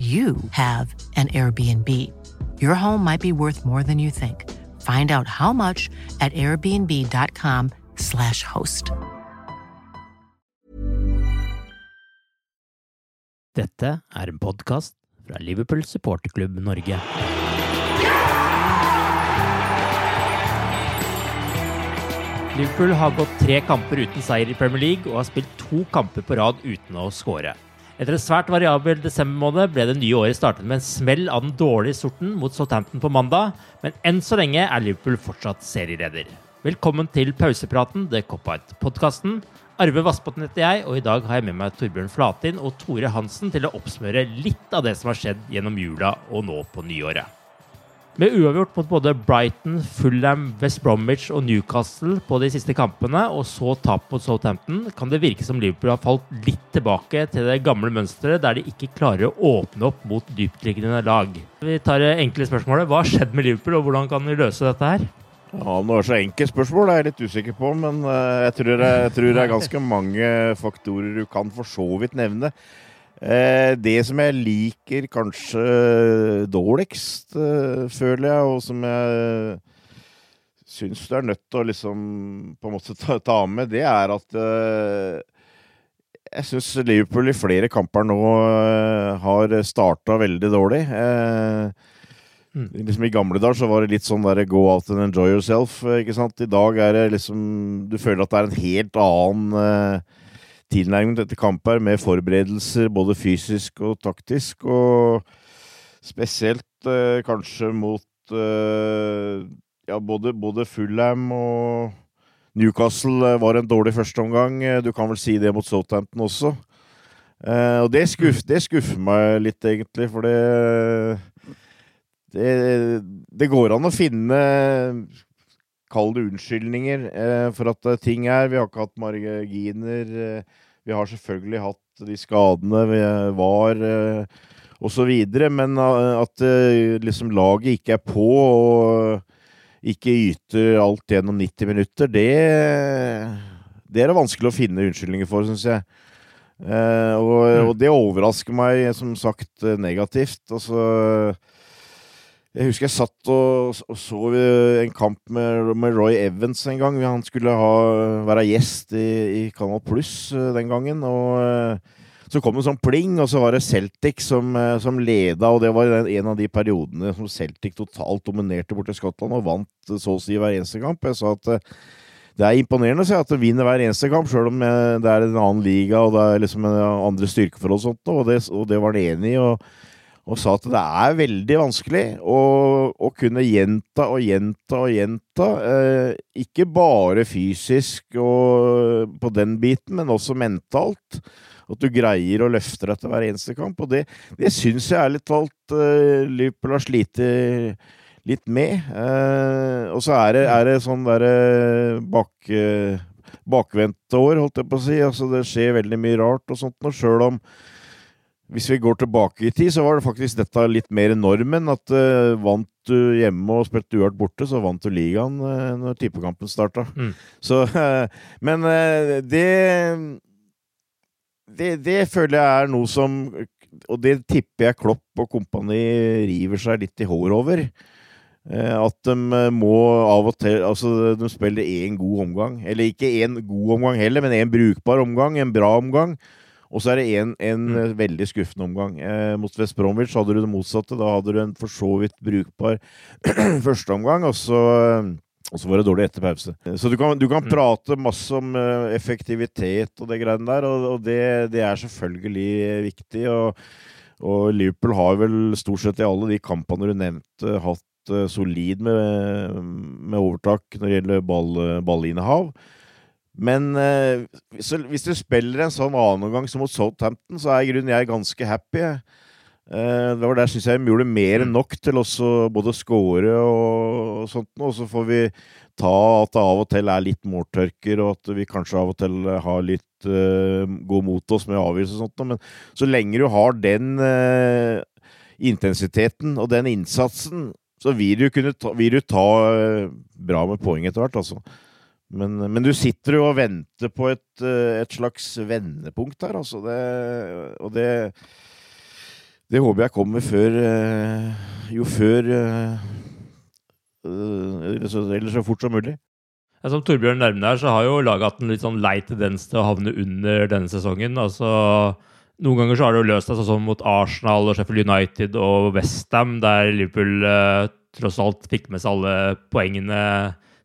you have an Airbnb. Your home might be worth more than you think. Find out how much at airbnb.com/slash host. Dette er en podkast fra Liverpool supporterklubb Norge. Liverpool har gått tre kamper uten seier i Premier League og har spilt to kamper på rad uten å skåre. Etter en svært variabel desembermåned ble det nye året startet med en smell av den dårlige sorten mot Southampton på mandag, men enn så lenge er Liverpool fortsatt serieleder. Velkommen til pausepraten, The Cop-Out-podkasten. Arve Vassbotn heter jeg, og i dag har jeg med meg Torbjørn Flatin og Tore Hansen til å oppsmøre litt av det som har skjedd gjennom jula og nå på nyåret. Med uavgjort mot både Brighton, Fulham, West Bromwich og Newcastle på de siste kampene, og så tap mot Southampton, kan det virke som Liverpool har falt litt tilbake til det gamle mønsteret der de ikke klarer å åpne opp mot dyptliggende lag. Vi tar det enkle spørsmålet. Hva har skjedd med Liverpool, og hvordan kan vi løse dette her? Ja, Om det var så enkelt spørsmål, det er jeg litt usikker på. Men eh, jeg tror jeg, jeg tror det er ganske mange faktorer du kan for så vidt nevne. Eh, det som jeg liker kanskje dårligst, eh, føler jeg, og som jeg syns du er nødt til å liksom på en måte ta, ta med, det er at eh, jeg syns Liverpool i flere kamper nå har starta veldig dårlig. Eh, Liksom I gamle dager så var det litt sånn der go out and enjoy yourself. ikke sant? I dag er det liksom Du føler at det er en helt annen tilnærming til dette kampet her, med forberedelser både fysisk og taktisk. Og spesielt eh, kanskje mot eh, ja, både, både Fulham og Newcastle eh, var en dårlig førsteomgang. Du kan vel si det mot Southampton også. Eh, og det, skuff, det skuffer meg litt, egentlig, for det det, det går an å finne Kall det unnskyldninger eh, for at eh, ting er. Vi har ikke hatt marginer. Eh, vi har selvfølgelig hatt de skadene vi var, eh, osv. Men at liksom laget ikke er på og ikke yter alt gjennom 90 minutter, det, det er det vanskelig å finne unnskyldninger for, syns jeg. Eh, og, og det overrasker meg, som sagt, negativt. Altså jeg husker jeg satt og, og så en kamp med, med, Roy Evans en gang. Han skulle ha, være gjest i, i Kanal Pluss den gangen. Og så kom det sånn pling, og så var det Celtic som, som leda. Og det var en av de periodene som Celtic totalt dominerte borte i Skottland og vant så å si hver eneste kamp. Jeg sa at det er imponerende å at de vinner hver eneste kamp, sjøl om det er en annen liga og det er liksom andre styrkeforhold og sånt. Og det, og det var han enig i. og og sa at det er veldig vanskelig å, å kunne gjenta og gjenta og gjenta. Eh, ikke bare fysisk og på den biten, men også mentalt. At du greier å løfte deg til hver eneste kamp. Og det, det syns jeg ærlig talt eh, Liverpool har slitt litt med. Eh, og så er det, er det sånn derre bak, bakvendte år, holdt jeg på å si. Altså, det skjer veldig mye rart og sånt. Og sjøl om hvis vi går tilbake i tid, så var det faktisk dette litt mer normen. At uh, vant du hjemme og spilte uart borte, så vant du ligaen uh, når tippekampen starta. Mm. Så uh, Men det, det Det føler jeg er noe som Og det tipper jeg Klopp og kompani river seg litt i håret over. At de må av og til Altså, de spiller én god omgang. Eller ikke én god omgang heller, men én brukbar omgang. En bra omgang. Og så er det en, en mm. Eh, veldig skuffende omgang. Eh, mot West Bromwich hadde du det motsatte. Da hadde du en for så vidt brukbar førsteomgang, og så og så var det dårlig etter pause. Så du kan, du kan mm. prate masse om uh, effektivitet og det greiene der, og, og det, det, er selvfølgelig viktig. Og, og, Liverpool har vel stort sett i alle de kampene du nevnte, hatt uh, solid med, med, overtak når det gjelder ball, ballinnehav. Men eh, hvis du spiller en sånn annen omgang som mot Southampton, så er i grunnen jeg ganske happy. Eh, det var der syns jeg de gjorde mer enn nok til også både score og, og sånt. Og så får vi ta at det av og til er litt måltørker, og at vi kanskje av og til har litt uh, god mot oss med avgjørelser og sånt. Men så lenge du har den uh, intensiteten og den innsatsen, så vil du kunne ta, vil du ta uh, bra med poeng etter hvert, altså. Men, men, du sitter jo og venter på et, eh, et slags vendepunkt her, altså. Det, og det Det håper jeg kommer før eh, Jo før eh, Eller så, fort som mulig. Som Torbjørn nevner her, så har jo laget hatt en litt sånn lei tendens til å havne under denne sesongen. Altså, noen ganger så har det jo løst seg sånn mot Arsenal og Sheffield United og Westham, der Liverpool eh, tross alt fikk med seg alle poengene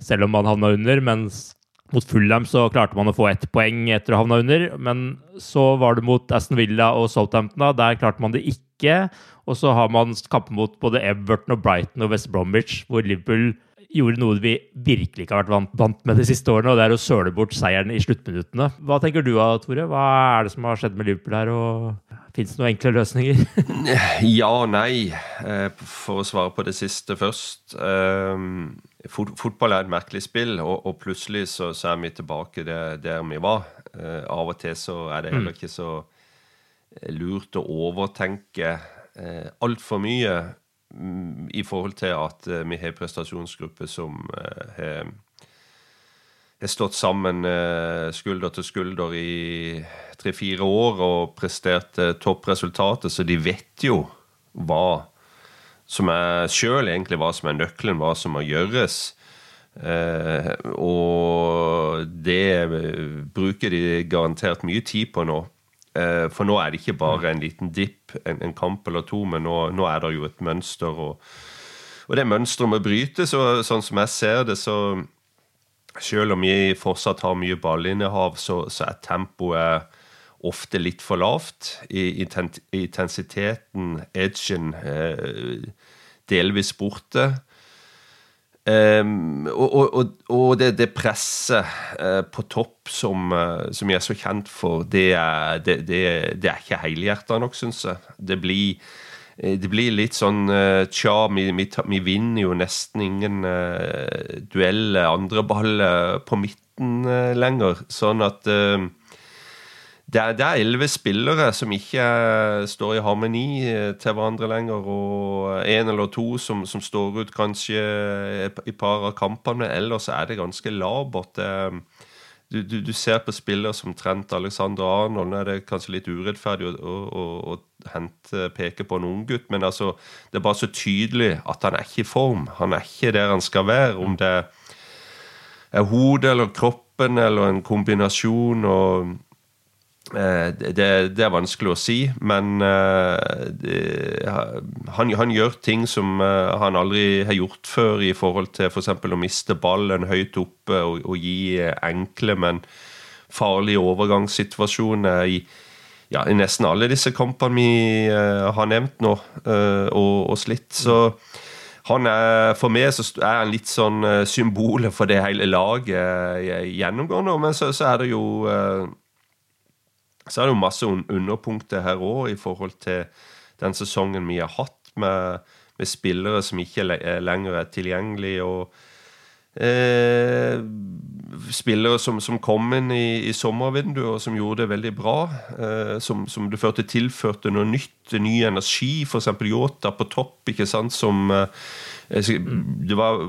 selv om man havna under. Mens mot Fulham så klarte man å få ett poeng etter å havna under. Men så var det mot Aston Villa og Southampton. Der klarte man det ikke. Og så har man kamper mot både Everton og Brighton og West Bromwich, hvor Liverpool gjorde noe vi virkelig ikke har vært vant med de siste årene, og det er å søle bort seieren i sluttminuttene. Hva tenker du da, Tore? Hva er det som har skjedd med Liverpool her, og fins det noen enkle løsninger? ja og nei, eh, for å svare på det siste først. Um fotball er et merkelig spill, og, og plutselig så, så, er vi tilbake der, der vi var. Uh, av og til så er det heller mm. ikke så eh, lurt å overtenke uh, altfor mye um, i forhold til at uh, vi har en prestasjonsgruppe som har, har stått sammen skulder til skulder i tre-fire år og prestert toppresultater, så de vet jo hva som er sjøl egentlig hva som er nøkkelen, hva som må gjøres. Eh, og det bruker de garantert mye tid på nå. Eh, for nå er det ikke bare en liten dipp, en, en, kamp eller to, men nå, nå, er det jo et mønster. Og, og det mønsteret må brytes, og sånn som jeg ser det, så selv om vi fortsatt har mye ballinnehav, så, så er tempoet ofte litt for lavt. I intensiteten, edgen, eh, delvis borte. Um, og, og, og det, det, presset uh, på topp som, uh, som, jeg er så kjent for, det er, det, det, det er ikke helhjerta nok, syns jeg. Det blir, det blir litt sånn uh, Tja, vi, vi, vi, vinner jo nesten ingen uh, andre andreballer på midten lenger. Sånn at det er elleve spillere som ikke står i harmoni eh, til hverandre lenger, og én eller to som, som, står ut kanskje i par av kampene, ellers er det ganske labert. Du, du, du, ser på spillere som Trent Alexander Arnold. Nå er det kanskje litt urettferdig å, å, å, hente, peke på en unggutt, men altså, det er bare så tydelig at han er ikke i form. Han er ikke der han skal være. Om det er hodet eller kroppen eller en kombinasjon. og Eh, det, det, er vanskelig å si, men uh, det, han, han, gjør ting som uh, han aldri har gjort før, i forhold til f.eks. For å miste ballen høyt oppe og, og gi enkle, men farlige overgangssituasjoner i, ja, i nesten alle disse kampene vi har nevnt nå, og, og, slitt. Så han er, for meg så er han litt sånn symbolet for det hele laget gjennomgående. men så, så er det jo så er det jo masse underpunkter her òg i forhold til den sesongen vi har hatt, med, med spillere som ikke lenger er tilgjengelige. og Eh, spillere som, som, kom inn i, i sommervinduet og som gjorde det veldig bra. Eh, som, som det førte tilførte noe nytt, ny energi. F.eks. Yota på topp, ikke sant, som eh, Det var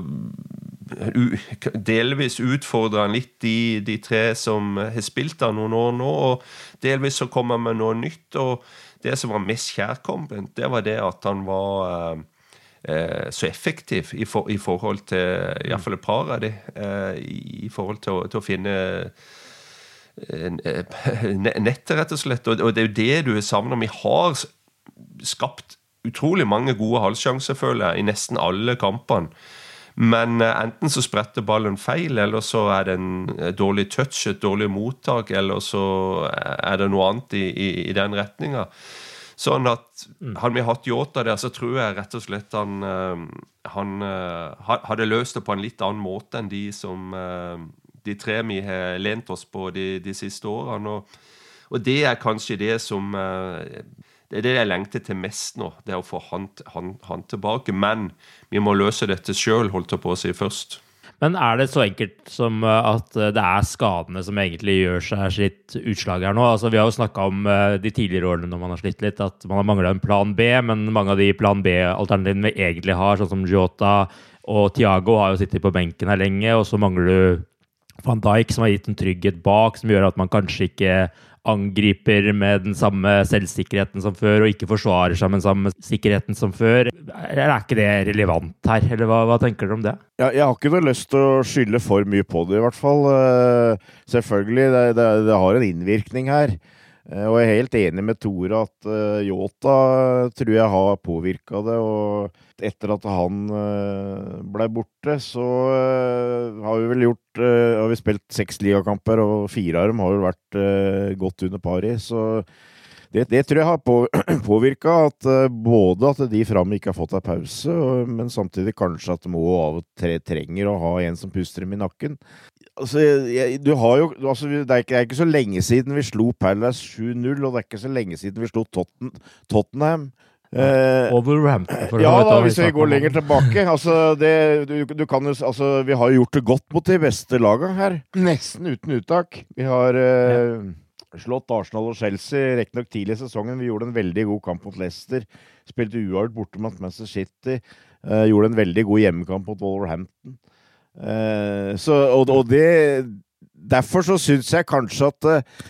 delvis utfordra han litt, de, de, tre som har spilt der noen år nå. Og delvis så kom han med noe nytt. Og det som var mest kjærkomment, det var det at han var eh, eh så effektiv i, for, i forhold til iallfall et par av de, eh, i forhold til til å finne nettet, rett og slett. Og det er jo det du savner. Vi har skapt utrolig mange gode halvsjanser, føler jeg, i nesten alle kampene. Men eh, enten så spretter ballen feil, eller så er det en eh, dårlig touch, et dårlig mottak, eller så er det noe annet i, i, i den retninga. Sånn at mm. Hadde vi hatt Yota der, så tror jeg rett og slett han, eh, han hadde løst det på en litt annen måte enn de som de tre vi har lent oss på de, de siste årene. Og, og, det er kanskje det som det er det jeg lengter til mest nå, det er å få han, han, han tilbake. Men vi må løse dette sjøl, holdt jeg på å si først. Men er det så enkelt som eh, at eh, det er skadene som egentlig gjør seg sitt utslag her nå? Altså, vi har jo snakka om eh, de tidligere årene når man har slitt litt, at man har mangla en plan B, men mange av de plan B-alternativene vi egentlig har, sånn som Jota og Tiago, har jo sittet på benken her lenge, og så mangler du van Dijk, som har gitt en trygghet bak, som gjør at man kanskje ikke angriper med den samme selvsikkerheten som før, og ikke forsvarer seg med den samme sikkerheten som før. Er ikke det relevant her, eller hva, hva tenker dere om det? Ja, jeg har ikke noe lyst til å skylde for mye på det, i hvert fall. Eh, selvfølgelig, det, det, det har en innvirkning her. Eh, og jeg er helt enig med Tore at uh, Yota tror jeg har påvirka det. Og etter at han uh, blei borte, så har vi vel gjort Har vi spilt seks ligakamper, og fire av dem har jo vært godt under pari. Så det, det, tror jeg har på, påvirka at både at de fram ikke har fått ei pause, men samtidig kanskje at de òg av og til trenger å ha en som puster dem i nakken. Altså, jeg, du har jo altså, det, er ikke, det, er ikke, så lenge siden vi slo Palace 7-0, og det er ikke så lenge siden vi slo Totten, Tottenham. Eh, Wolverhampton. Ja, da, hvis vi går lenger tilbake. Altså, det, du, du kan altså, vi har gjort det godt mot de beste lagene her. Nesten uten uttak. Vi har eh, slått Arsenal og Chelsea, riktignok tidlig i sesongen. Vi gjorde en veldig god kamp mot Leicester. Spilte uavgjort borte mot Manchester City. Eh, gjorde en veldig god hjemmekamp mot Wolverhampton. Eh, så, og, og, det Derfor så syns jeg kanskje at uh,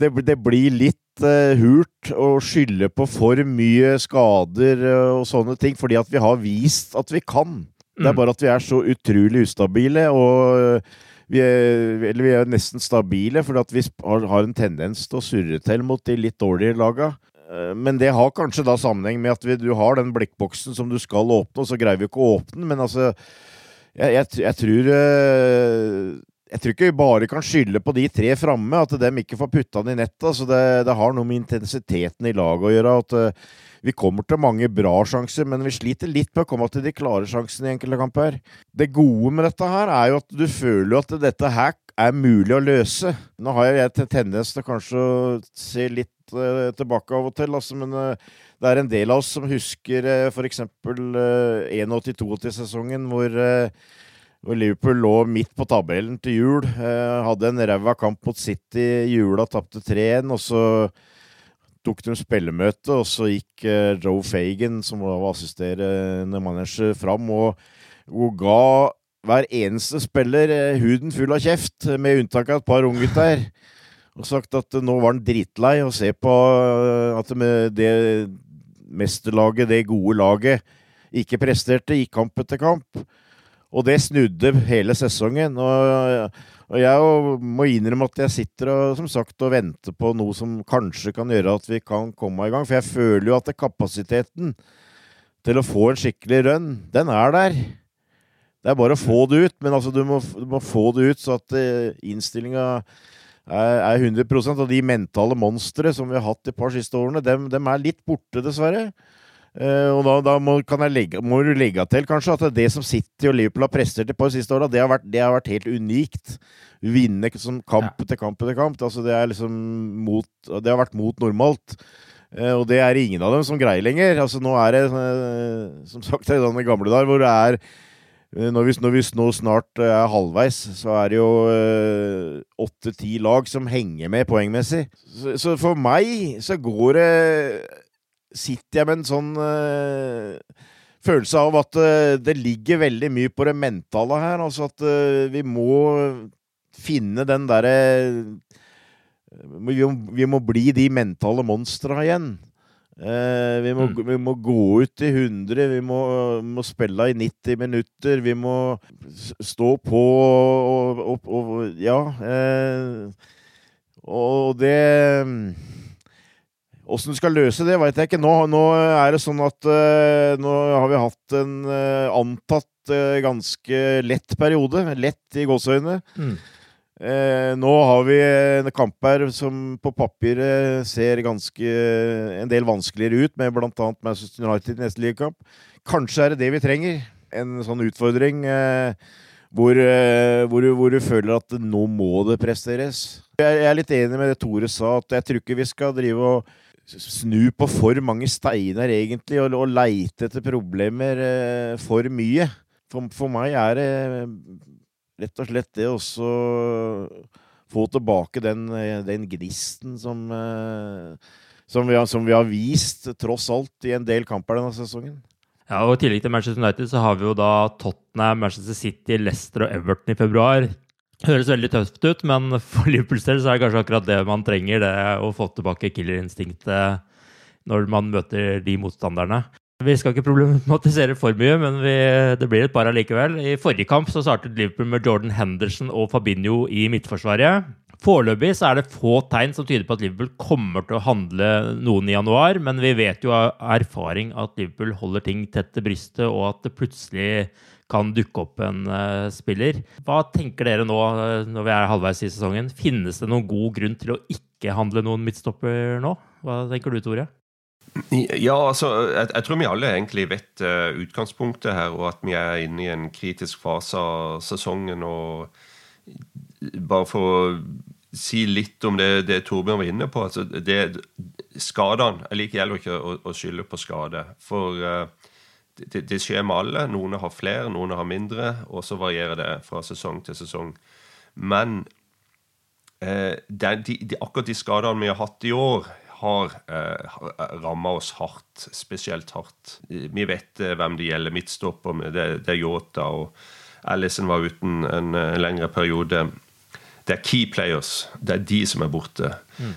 det, det, blir litt uh, hult å skylde på for mye skader og sånne ting, fordi at vi har vist at vi kan. Det er mm. bare at vi er så utrolig ustabile, og vi er, eller vi er nesten stabile, at vi har, en tendens til å surre til mot de litt dårligere laga. Men det har kanskje da sammenheng med at vi, du har den blikkboksen som du skal åpne, og så greier vi ikke å åpne den. Men altså, jeg, jeg, jeg, tror eh, Jeg tror ikke vi bare kan skylde på de tre framme, at de ikke får putta den i nettet. Så det, det, har noe med intensiteten i laget å gjøre. at uh, vi kommer til mange bra sjanser, men vi sliter litt med å komme til de klare sjansene i enkelte kamper. Det gode med dette her er jo at du føler at dette her er mulig å løse. Nå har jeg tendens til kanskje å se litt uh, tilbake av og til, altså, men uh, det er en del av oss som husker uh, f.eks. Uh, 81-82-sesongen, hvor, hvor, Liverpool lå midt på tabellen til jul. hadde en ræva kamp mot City i jula, tapte 3-1, og så tok de spillemøte, og så gikk uh, Joe Fagan, som var assisterende manager, fram og, og, ga hver eneste spiller uh, huden full av kjeft, med unntak av et par unggutter. Og sagt at nå var han dritlei å se på at det mesterlaget, det gode laget, ikke presterte, gikk kamp etter kamp. Og det snudde hele sesongen. og og jeg må innrømme at jeg sitter og, som sagt, og venter på noe som kanskje kan gjøre at vi kan komme i gang. For jeg føler jo at kapasiteten til å få en skikkelig rønn, den er der. Det er bare å få det ut, men altså, du, må, du må få det ut så at uh, innstillinga er, 100% Og de mentale monstre som vi har hatt de par siste årene, dem, dem er litt borte, dessverre. Uh, og da, da må, legge, må, du legge til kanskje at det som City og Liverpool har prestert på de siste åra, det, det, har vært helt unikt. Vinne som kamp etter kamp etter kamp. Altså det, er liksom mot, det har vært mot normalt. Uh, og det er ingen av dem som greier lenger. Altså Nå er det uh, som sagt det den gamle der hvor det er Eh, Når vi, når vi nå snart eh, er halvveis, så er det jo eh, åtte-ti lag som henger med poengmessig. Så, så for meg så går det Sitter jeg med en sånn uh, følelse av at uh, det ligger veldig mye på det mentale her. Altså at uh, vi må finne den derre vi, vi må bli de mentale monstra igjen. Vi, må, vi må gå ut i 100, vi må, må spille i 90 minutter. Vi må stå på og, og, og Ja. Og det Åssen du skal løse det, veit jeg ikke. Nå, nå er det sånn at uh, nå har vi hatt en uh, antatt uh, ganske lett periode. Lett i gåseøynene. Mm. Nå har vi en kamp her som på papiret ser ganske en del vanskeligere ut, med bl.a. Manchester United i neste ligakamp. Kanskje er det det vi trenger. En sånn utfordring hvor, hvor, du, hvor du føler at nå må det presteres. Jeg, jeg er litt enig med det Tore sa, at jeg tror ikke vi skal drive og snu på for mange steiner, egentlig, og, og leite etter problemer eh, for mye. For, for meg er det rett og slett det også få tilbake den, eh, den gnisten som, eh, som, vi har, som vi har vist, tross alt, i en del kamper denne sesongen. Ja, og I tillegg til Manchester United så har vi jo da Tottenham, Manchester City, Leicester og Everton i februar. Høres veldig tøft ut, men for Liverpools del så er det kanskje akkurat det man trenger. Det å få tilbake killerinstinktet når man møter de motstanderne. Vi skal ikke problematisere for mye, men vi, det blir et par allikevel. I forrige kamp så startet Liverpool med Jordan Henderson og Fabinho i midtforsvaret. Foreløpig så er det få tegn som tyder på at Liverpool kommer til å handle noen i januar, men vi vet jo av erfaring at Liverpool holder ting tett til brystet, og at det plutselig kan dukke opp en eh, spiller. Hva tenker dere nå eh, når vi er halvveis i sesongen? Finnes det noen god grunn til å ikke handle noen midtstopper nå? Hva tenker du, Tore? Ja, altså, jeg, jeg tror vi alle egentlig vet uh, utgangspunktet her, og at vi er inne i en kritisk fase av sesongen. og Bare for å si litt om det, det Torbjørn var inne på. altså det Skadene Jeg liker heller ikke å, å skylde på skade. For eh, det, skjer med alle. Noen har flere, noen har mindre, og så varierer det fra sesong til sesong. Men eh, de, de, akkurat de skadene vi har hatt i år, har eh, ramma oss hardt. Spesielt hardt. Vi vet eh, hvem det gjelder. Midtstopper, det, det er Yota, og Ellison var uten en, en lengre periode. Det er key players. Det er de som er borte.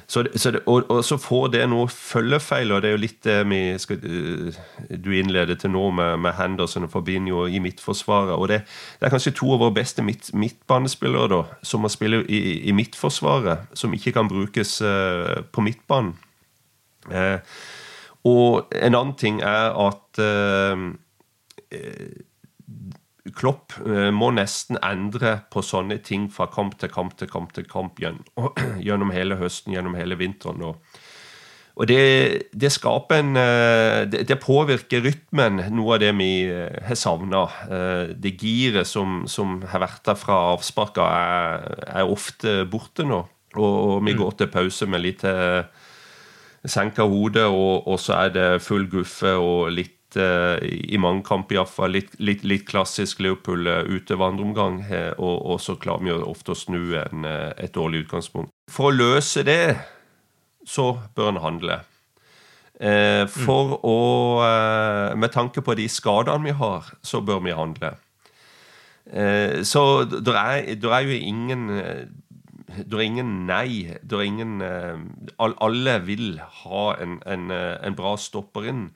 Så, så det, og, og så får det noe følgefeil, og det er jo litt det vi skal, eh, du innleder til nå med, med Henderson og Fabinho i midtforsvaret. Og det, det er kanskje to av våre beste midt, midtbanespillere da, som må spille i, i midtforsvaret, som ikke kan brukes uh, på midtbanen. Uh, og en annen ting er at eh, Klopp eh, må nesten endre på sånne ting fra kamp til kamp til kamp til kamp gjennom, hele høsten, gjennom hele vinteren. Og, og det, det skaper en eh, det, påvirker rytmen, noe av det vi eh, har savna. Det giret som, som har vært der fra avsparka, er, er ofte borte nå. Og, og vi går til pause med litt senka hode, og, og så er det full guffe og litt eh, i mange kamper iallfall litt, litt, litt klassisk Liverpool ute utøver eh, og, og så klarer vi jo ofte å snu en, eh, et dårlig utgangspunkt. For å løse det, så bør en handle. Eh, for å eh, Med tanke på de skadene vi har, så bør vi handle. Eh, så det er, er jo ingen det er ingen nei. Det er ingen Alle vil ha en, en, en bra stopper inn.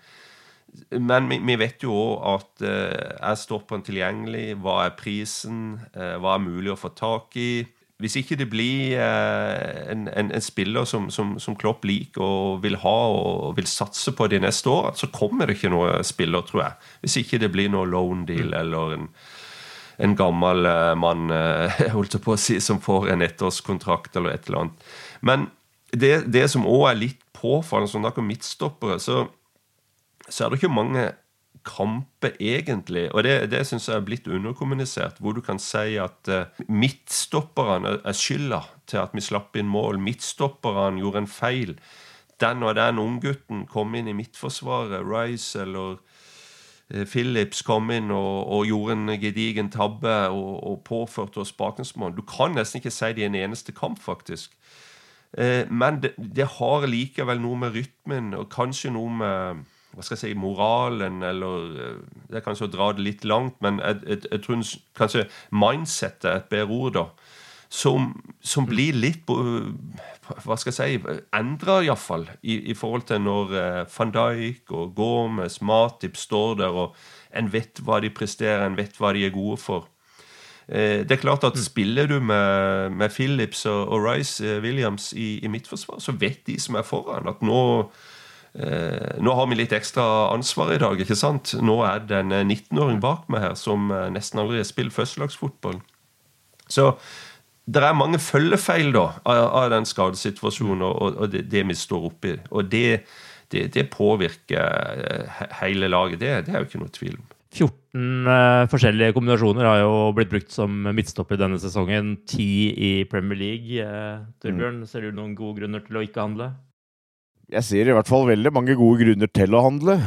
Men vi, vi vet jo òg at eh, er stopperen tilgjengelig? Hva er prisen? Eh, hva er mulig å få tak i? Hvis ikke det blir eh, en, en, en spiller som, som, som Klopp liker og vil ha og vil satse på de neste årene, så kommer det ikke noe spiller, tror jeg. Hvis ikke det blir noe loan deal eller en, en gammel eh, mann eh, holdt jeg på å si, som får en ettårskontrakt eller et eller annet. Men det, det som òg er litt påfallende, som snakker om midtstoppere, så, så er det ikke mange kamper, egentlig. Og det, det syns jeg er blitt underkommunisert. Hvor du kan si at uh, midtstopperne er skylda til at vi slapp inn mål. Midtstopperne gjorde en feil. Den og den unggutten kom inn i midtforsvaret, Rice eller eh, Phillips kom inn og, og gjorde en gedigen tabbe og, og påførte oss bakensmål. Du kan nesten ikke si det i en eneste kamp, faktisk. Eh, men det, det, har likevel noe med rytmen og kanskje noe med hva skal jeg si, moralen, eller eh, Det er kanskje å dra det litt langt, men jeg, jeg, jeg tror kanskje mindsettet er et bedre ord, da. Som, som blir litt hva skal jeg si, endra iallfall i, i forhold til når eh, van Dijk og Gomez, Matip står der, og en vet hva de presterer, en vet hva de er gode for. Eh, det er klart at Spiller du med, med Phillips og, og Rice eh, Williams i, i midtforsvar, så vet de som er foran, at nå eh, nå har vi litt ekstra ansvar i dag. ikke sant? Nå er det en 19-åring bak meg her som nesten aldri har spilt førstelagsfotball. Så det er mange følgefeil da, av, den skadesituasjonen og, det, vi står oppi. Og det, det, det påvirker hele laget. Det, det er jo ikke noe tvil om. 14 uh, eh, forskjellige kombinasjoner har jo blitt brukt som midtstopper denne sesongen. 10 i Premier League. Torbjørn, ser du noen gode grunner til å ikke handle? Jeg ser i hvert fall veldig mange gode grunner til å handle.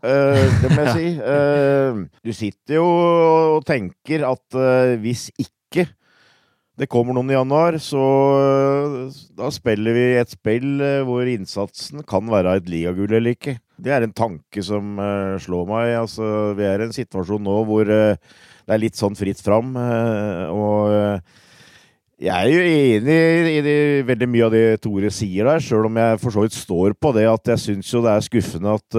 Uh, det må jeg si. Uh, du sitter jo og tenker at uh, hvis ikke det kommer noen i januar, så da spiller vi et spill hvor innsatsen kan være et ligagull eller ikke. Det er en tanke som slår meg. Altså, vi er i en situasjon nå hvor det er litt sånn fritt fram. Og jeg er jo enig i det, veldig mye av det Tore sier der, sjøl om jeg for så vidt står på det at jeg syns jo det er skuffende at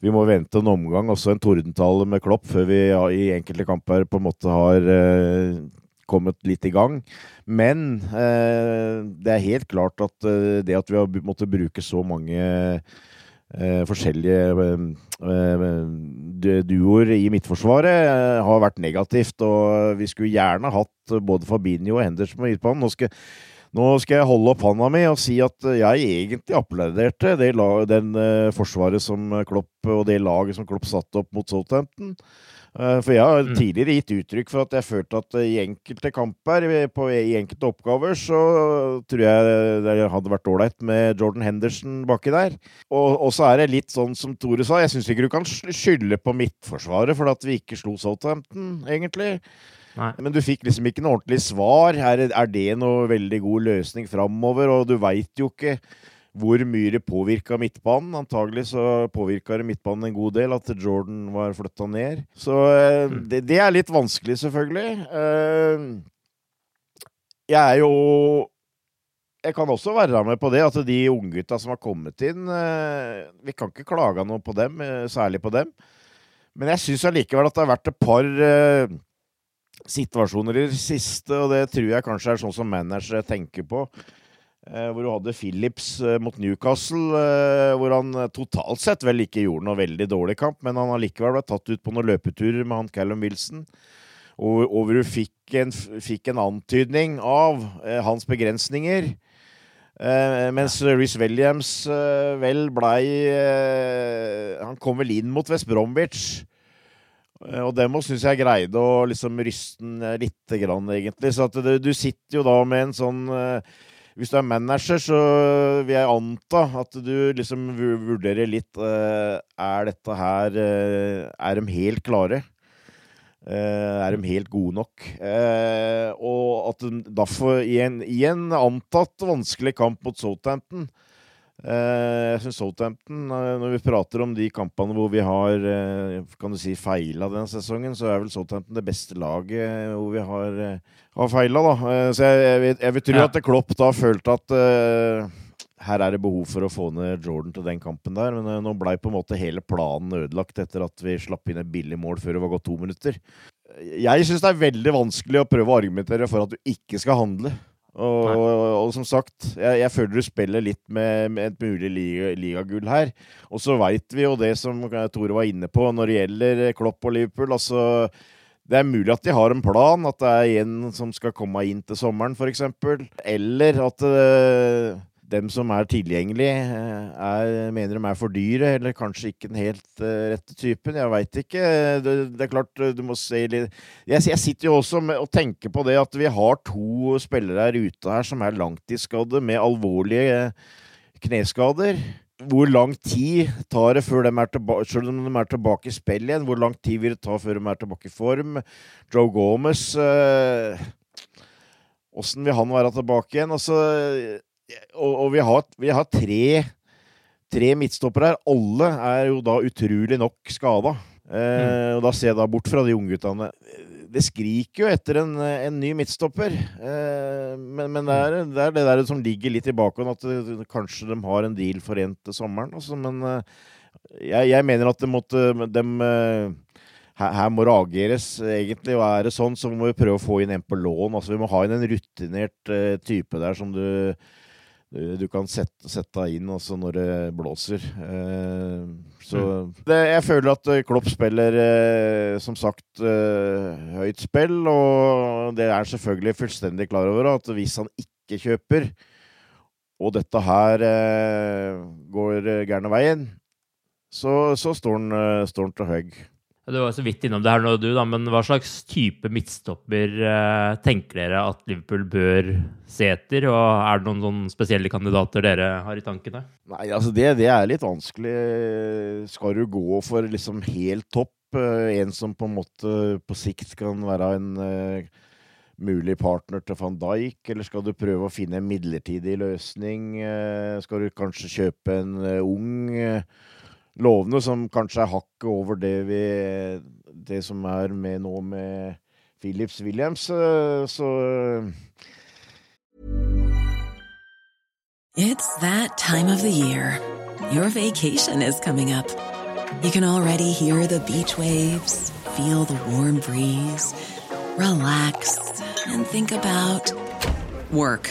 vi må vente en omgang, også en tordentale med Klopp, før vi ja, i enkelte kamper på en måte har kommet litt i gang. Men det er helt klart at det at vi har måttet bruke så mange eh, forskjellige eh, duoer i Midtforsvaret eh, har vært negativt. Og vi skulle gjerne hatt både Fabinho og Henderson på midtbanen. Nå skal, nå skal jeg holde opp handa mi og si at jeg egentlig applauderte det, den uh, forsvaret som Klopp og det laget som Klopp satte opp mot Southampton. Eh, for jeg har mm. tidligere gitt uttrykk for at jeg følte at i enkelte kamper, på, i enkelte oppgaver, så tror jeg det hadde vært ålreit med Jordan Henderson baki der. Og, og, så er det litt sånn som Tore sa, jeg syns ikke du kan skylde på Midtforsvaret for at vi ikke slo Southampton, egentlig. Nei. Men du fikk liksom ikke noe ordentlig svar. Er, er det noe veldig god løsning framover? Og du veit jo ikke hvor mye det påvirka midtbanen. Antagelig så påvirka det midtbanen en god del at Jordan var flytta ned. Så eh, mm. det, det, er litt vanskelig, selvfølgelig. Eh, jeg er jo Jeg kan også være med på det at de unggutta som har kommet inn eh, Vi kan ikke klage noe på dem, særlig på dem. Men jeg syns allikevel at det har vært et par situasjoner i det siste, og det tror jeg kanskje er sånn som managere tenker på. Eh, hvor du hadde Phillips eh, mot Newcastle, eh, hvor han totalt sett vel ikke gjorde noe veldig dårlig kamp, men han allikevel ble tatt ut på noen løpeturer med han Callum Wilson. Og, hvor du fikk en, fikk en, antydning av hans begrensninger. mens Riz Williams vel blei Han kom vel inn mot West Bromwich. Og dem syns jeg greide å liksom ryste den lite grann, egentlig. Så at du sitter jo da med en sånn hvis du er manager, så vil jeg anta at du liksom vurderer litt uh, Er dette her uh, Er de helt klare? Uh, er de helt gode nok? og at derfor, i en, i en, antatt vanskelig kamp mot Southampton jeg syns Southampton, når vi prater om de kampene hvor vi har kan du si, feila denne sesongen, så er vel Southampton det beste laget hvor vi har har feila, da. Eh, så jeg, jeg, vil, jeg vil tro ja. at Klopp da følte at uh, her er det behov for å få ned Jordan til den kampen der. Men uh, nå blei på en måte hele planen ødelagt etter at vi slapp inn et billig mål før det var gått to minutter. Jeg syns det er veldig vanskelig å prøve å argumentere for at du ikke skal handle. Og, og, og som sagt, jeg, jeg, føler du spiller litt med, med et mulig ligagull liga her. Og så veit vi jo det som Tore var inne på når det gjelder Klopp og Liverpool. altså det er mulig at de har en plan, at det er en som skal komme inn til sommeren f.eks. Eller at uh, dem som er tilgjengelige, eh, er, mener de er for dyre, eller kanskje ikke den helt uh, rette typen. Jeg veit ikke. Det, det, er klart, du må se litt jeg, jeg, sitter jo også med, og tenker på det at vi har to spillere her ute her som er langtidsskadde med alvorlige kneskader. hvor lang tid tar det før de er tilbake, selv om de er tilbake i spill igjen? Hvor lang tid vil det ta før de er tilbake i form? Joe Gomez Åssen vil han være tilbake igjen? Altså, og, og vi har, vi har tre, tre midtstoppere her. Alle er jo da utrolig nok skada. Eh, mm. Og da ser jeg da bort fra de ungguttene. Det skriker jo etter en, en ny midtstopper. Eh, men, men det, er, det, er, det der som ligger litt i bakhånd, at det, kanskje de har en deal for en til sommeren. Altså, men eh, jeg, jeg, mener at det måtte dem, eh, her, her, må det ageres, egentlig. Og er det sånn, så må vi prøve å få inn en på lån. Altså, vi må ha inn en rutinert uh, type der som du du kan sette, sette inn også når det blåser. Eh, så mm. det, jeg føler at eh, Klopp spiller, eh, som sagt, høyt spill. Og det er selvfølgelig fullstendig klar over at hvis han ikke kjøper, og dette her går gærne veien, så, så står han til høgg. Du var så vidt innom det her nå, du, da, men hva slags type midtstopper eh, tenker dere at Liverpool bør se etter? Og er det noen, noen spesielle kandidater dere har i tankene? Nei, altså det, det, er litt vanskelig. Skal du gå for liksom helt topp? Eh, en som på en måte på sikt kan være en uh, mulig partner til van Dijk, eller skal du prøve å finne en midlertidig løsning? Uh, skal du kanskje kjøpe en uh, ung? Lovende, som kanskje er hakket over det, vi, det som er med nå med Philips Williams. Så It's that time of the year. Your vacation is coming up. You can already hear the beach waves, feel the warm breeze, relax, and think about work.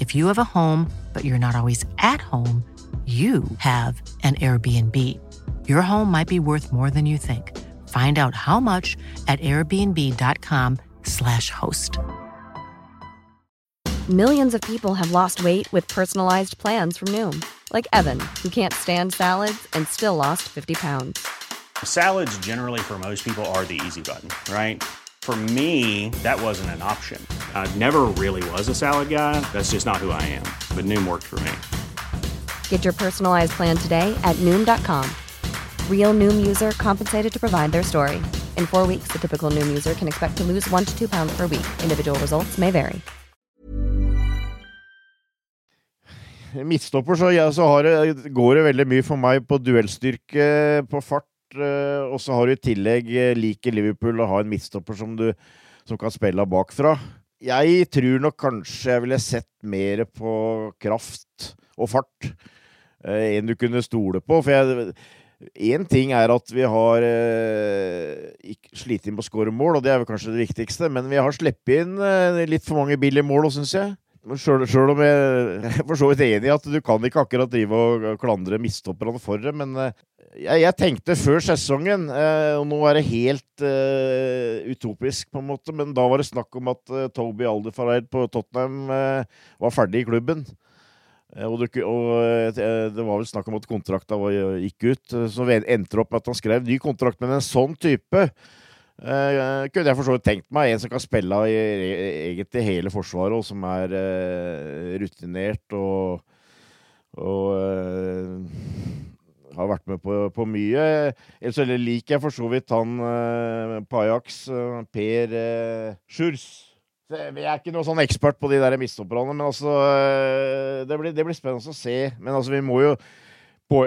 If you have a home, but you're not always at home, you have an Airbnb. Your home might be worth more than you think. Find out how much at airbnb.com/slash host. Millions of people have lost weight with personalized plans from Noom, like Evan, who can't stand salads and still lost 50 pounds. Salads, generally, for most people, are the easy button, right? For me, that wasn't an option. I never really was a salad guy. That's just not who I am. But Noom worked for me. Get your personalized plan today at Noom.com. Real Noom user compensated to provide their story. In four weeks, the typical Noom user can expect to lose one to two pounds per week. Individual results may vary. Midtstopper så, ja, så det, går det veldig mye for meg på duellstyrke, på fart, og så har du i tillegg eh, liker Liverpool å ha en midtstopper som, du, som kan spille bakfra. Jeg tror nok kanskje jeg ville sett mer på kraft og fart eh, en du kunne stole på. For Én ting er at vi har eh, slitt inn på å skåre mål, og det er vel kanskje det viktigste, men vi har sluppet inn eh, litt for mange billige mål, syns jeg. Sjøl om jeg er for så vidt enig i at du kan ikke akkurat drive og klandre mistopperne for det, men eh, jeg, jeg, tenkte før sesongen, eh, og nå er det helt eh, utopisk, på en måte, men da var det snakk om at eh, Toby Alderfareid på Tottenham uh, var ferdig i klubben. Og det, og det, var vel snakk om at kontrakta gikk ut. Så endte det opp med at han skrev ny kontrakt. Men en sånn type kunne jeg for så vidt tenkt meg. En som kan spille i egentlig hele Forsvaret, og som er rutinert og, og har vært med på, på mye. Ellers liker jeg for så vidt han på Ajax, Per Schurz. Jeg er ikke noen sånn ekspert på de der mistopperne, men altså det blir, det blir, spennende å se. Men altså, vi må jo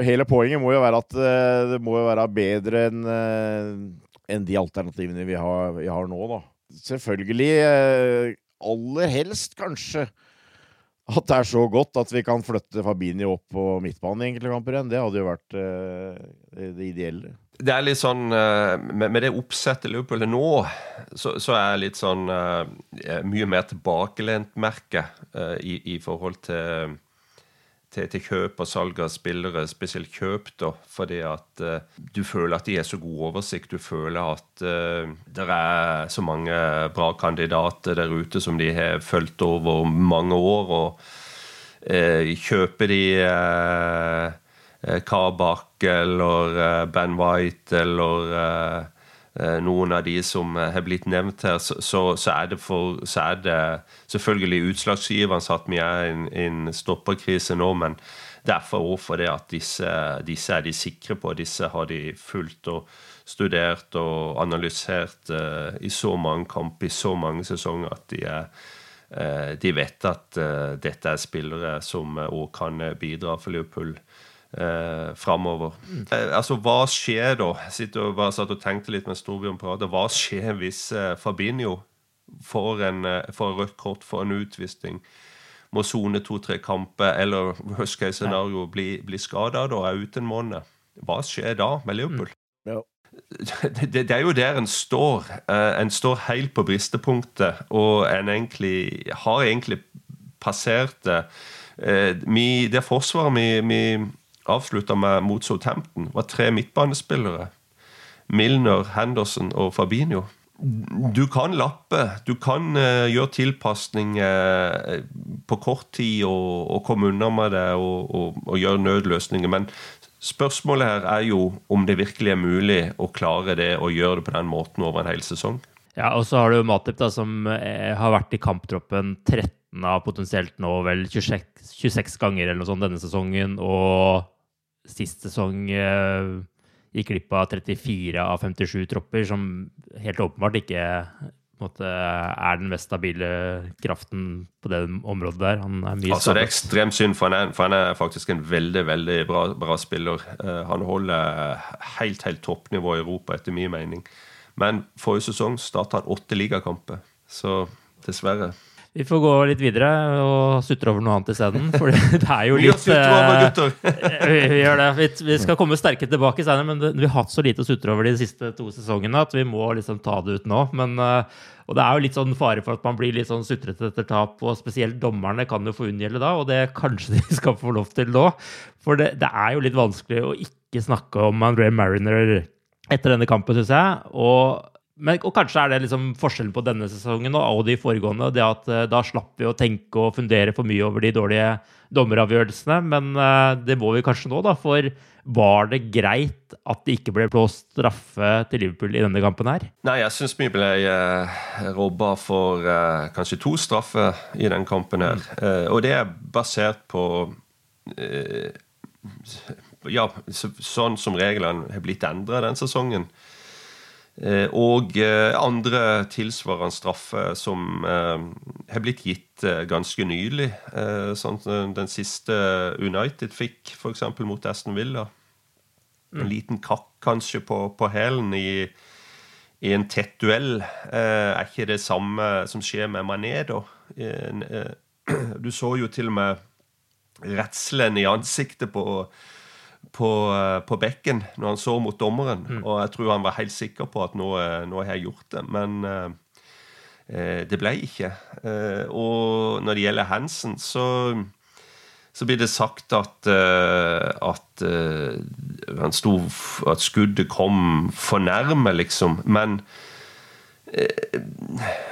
Hele poenget må jo være at det må jo være bedre enn en de alternativene vi har, vi har nå, da. Selvfølgelig, eh, aller helst kanskje, at det er så godt at vi kan flytte Fabini opp på midtbanen i enkelte kamper igjen. Det hadde jo vært uh, det ideelle. Det er litt sånn uh, med, det oppsettet Liverpool er nå, så, så er jeg litt sånn uh, mye mer tilbakelent merke i, i, forhold til til, til, kjøp og salg av spillere, spesielt kjøp, da, fordi at uh, du føler at de er så god oversikt. Du føler at uh, det er så mange bra kandidater der ute som de har fulgt over mange år. og uh, Kjøper de Kabak eller Ben White eller Eh, noen av de som eh, har blitt nevnt her, så, så, er, det for, så er det selvfølgelig utslagsgivende at vi er i en, en stopperkrise nå, men derfor òg for det at disse, disse, er de sikre på. Disse har de fulgt og studert og analysert uh, i så mange kamper i så mange sesonger at de, uh, de vet at uh, dette er spillere som òg kan bidra for Liverpool eh, framover. Eh, altså, hva skjer da? Sitter og bare satt og tenkte litt mens Torbjørn prater. Hva skjer hvis eh, Fabinho får, en, eh, får rødt kort for en utvisning? Må sone to-tre kamper, eller worst case scenario bli, bli skada og er ute en måned. Hva skjer da med Liverpool? Mm. Ja. Det, det, er jo der en står. Uh, en står helt på bristepunktet, og en egentlig har egentlig passert det. Uh, det forsvaret vi, vi avslutta med mot Southampton, var tre midtbanespillere. Milner, Henderson og Fabinho. Du kan lappe, du kan uh, gjøre tilpasninger uh, på kort tid og, og, komme unna med det og, og, og, gjøre nødløsninger. Men spørsmålet her er jo om det virkelig er mulig å klare det og gjøre det på den måten over en hel sesong. Ja, og så har du Matip, da, som eh, har vært i kamptroppen 13 av potensielt nå vel 26, 26 ganger eller noe sånt denne sesongen. Og sist sesong eh, gikk glipp av 34 av 57 tropper, som helt åpenbart ikke måte, er den mest stabile kraften på det området der. Han er mye altså, det er ekstremt synd, for han er, for han er faktisk en veldig veldig bra, bra spiller. Uh, han holder helt helt toppnivå i Europa, etter min mening. Men forrige sesong starta han åtte ligakamper, så dessverre. Vi får gå litt videre og sutre over noe annet isteden. For det er jo litt uh, vi, vi, gjør det. Vi, vi, skal komme sterke tilbake senere, men det, vi har hatt så lite å sutre over de siste to sesongene at vi må liksom ta det ut nå. Men, uh, og det er jo litt sånn fare for at man blir litt sånn sutrete etter tap, og spesielt dommerne kan jo få unngjelde da, og det kanskje de skal få lov til nå. For det, det er jo litt vanskelig å ikke snakke om André Mariner etter denne kampen, syns jeg. og men, og kanskje er det liksom forskjellen på denne sesongen og de foregående. det at uh, Da slapp vi å tenke og fundere for mye over de dårlige dommeravgjørelsene. Men uh, det må vi kanskje nå, da. For var det greit at det ikke ble blåst straffe til Liverpool i denne kampen her? Nei, jeg syns vi ble uh, robba for kanskje to straffer i den kampen her. Mm. og det er basert på Ja, sånn som reglene har blitt endra den sesongen. Eh, og eh, andre tilsvarende straffer som eh, har blitt gitt ganske nylig. Sånn den siste United fikk, f.eks. mot Aston Villa. En mm. liten kakk kanskje på, på hælen i, i, en tett duell. Er ikke det samme som skjer med Mané, da? Du så jo til og med redselen i ansiktet på på, eh, på, bekken når han så mot dommeren. Mm. Og jeg tror han var helt sikker på at nå, eh, nå har jeg gjort det. Men uh, Eh, det ble ikke. Eh, og når det gjelder Hansen, så, så blir det sagt at, eh, at han sto At skuddet kom for nærme, liksom. Men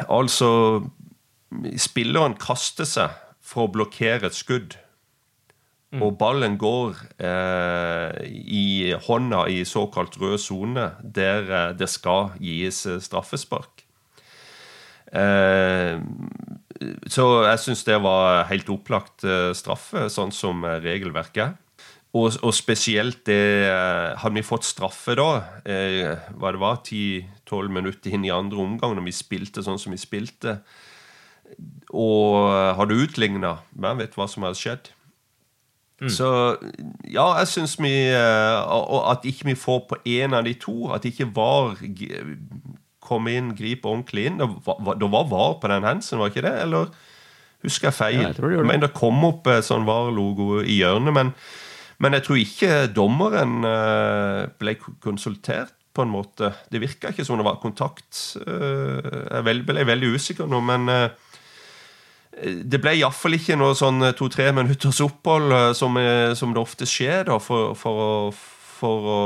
altså Spilleren kaster seg for å blokkere et skudd. Mm. Og ballen går eh, i hånda i såkalt rød sone, der det skal gis straffespark. Eh, så jeg syns det var helt opplagt eh, straffe, sånn som eh, regelverket er. Og, og, spesielt det Hadde vi fått straffe da, eh, hva det var, 10-12 minutter inn i andre omgang, når vi spilte sånn som vi spilte, og hadde utligna Hvem vet hva som hadde skjedd? Mm. Så ja, jeg syns vi At ikke vi får på én av de to, at det ikke var kom inn, gripe ordentlig inn. Det var, var på den hensen, var ikke det? Eller husker jeg feil? Ja, jeg, jeg Men det kom opp sånn VAR-logo i hjørnet, men, men, jeg tror ikke dommeren eh, ble konsultert på en måte. Det virka ikke som det var kontakt. Eh, jeg ble veldig usikker nå, men eh, det ble iallfall ikke noe sånn to-tre minutters opphold, som, som, det ofte skjer da, for, for, å, for, å,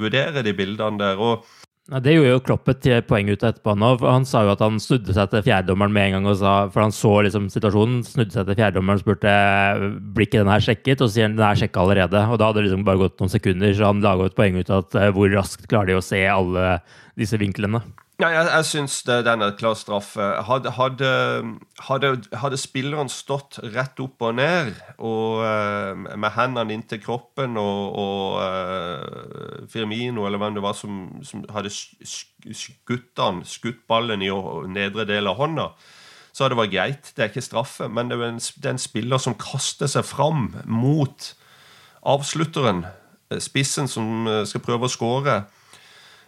vurdere de bildene der. Og ja, det gjorde jo Kloppet til poeng ut etterpå. nå. Han sa jo at han snudde seg til fjerdedommeren med en gang. og sa, For han så liksom situasjonen, snudde seg til fjerdedommeren og spurte blir ikke den her sjekket. Og så sier han den er sjekka allerede. Og da hadde det liksom bare gått noen sekunder, så han laga et poeng ut av at eh, hvor raskt klarer de å se alle disse vinklene. Ja, jeg, jeg syns den er klar straffe. Hadde, hadde, hadde, hadde, spilleren stått rett opp og ned og uh, med hendene inntil kroppen og, og uh, Firmino eller hvem det var som, som hadde skutt han, skutt ballen i nedre del av hånda, så hadde det vært greit. Det er ikke straffe, men det er en, det er en spiller som kaster seg fram mot avslutteren, spissen som skal prøve å skåre.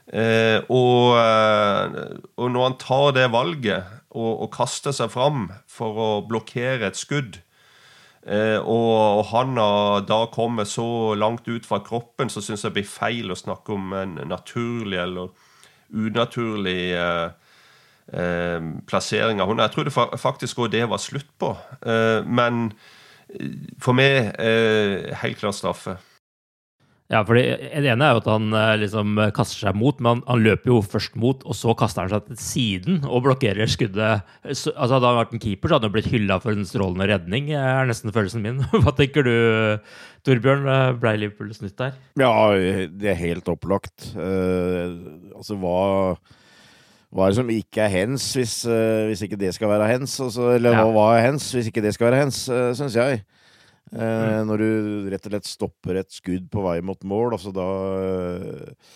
Eh, og, eh, og, når han tar det valget og, og, kaster seg fram for å blokkere et skudd, eh, og, og han da kommer så langt ut fra kroppen, så syns jeg det blir feil å snakke om en naturlig eller unaturlig eh, eh plassering av henne. Jeg trodde faktisk òg det var slutt på. Eh, men for meg helt klart straffe. Ja, for Det ene er jo at han eh, liksom kaster seg mot, men han, han, løper jo først mot, og så kaster han seg til siden og blokkerer skuddet. Så, altså Hadde han vært en keeper, så hadde han blitt hylla for en strålende redning, er nesten følelsen min. Hva tenker du, Torbjørn? Ble Liverpool snytt der? Ja, det er helt opplagt. Uh, altså, hva hva er det som ikke er hens, hvis, uh, hvis ikke det skal være hens? Altså, eller ja. hva er hens, hvis ikke det skal være hens, uh, syns jeg. Eh, mm. Når du rett og slett stopper et skudd på vei mot mål, altså da eh,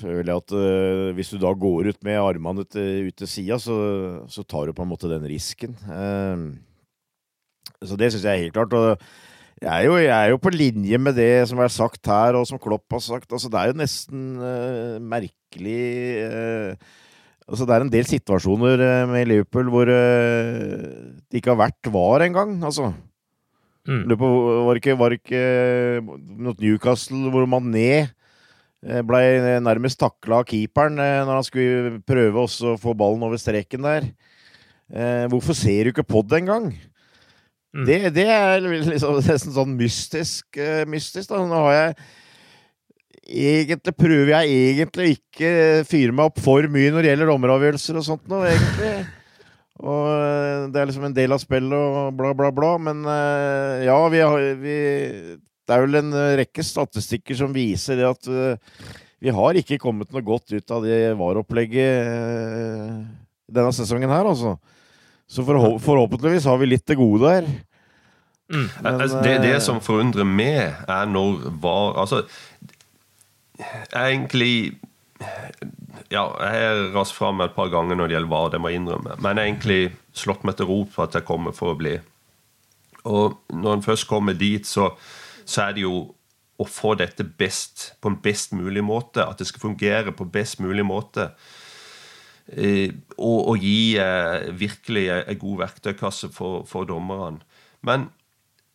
føler jeg at uh, hvis du da går ut med armene ut, ut til sida, så, så, tar du på en måte den risken. Uh, så det syns jeg er helt klart. Og jeg er, jo, jeg er, jo, på linje med det som er sagt her, og som Klopp har sagt. Altså, det er jo nesten uh, merkelig Altså, det er en del situasjoner med Liverpool hvor det ikke har vært var engang. Altså. Mm. Var det ikke, var ikke mot Newcastle hvor Mané ned ble nærmest takla av keeperen eh, når han skulle prøve å få ballen over streken der. Eh, hvorfor ser du ikke på det engang? Mm. Det, det, er liksom nesten sånn mystisk. mystisk da. Nå har jeg Egentlig prøver jeg egentlig ikke fyre meg opp for mye når det gjelder dommeravgjørelser og sånt nå, egentlig. Og eh, det er liksom en del av spillet og bla, bla, bla. Men eh, ja, vi har vi, Det er vel en rekke statistikker som viser det at eh, vi har ikke kommet noe godt ut av det VAR-opplegget denne sesongen her, altså. Så forhåpentligvis har vi litt det gode der. Mm. Men, altså, det, det, som forundrer meg, er når VAR Altså, egentlig ja, jeg har rast fram et par ganger når det gjelder hva det må innrømme. Men jeg har egentlig slått meg til ro på at jeg kommer for å bli. Og når en først kommer dit, så, så, er det jo å få dette best på en best mulig måte. At det skal fungere på best mulig måte. Eh, og, og, gi eh, virkelig en god verktøykasse for, for dommerne. Men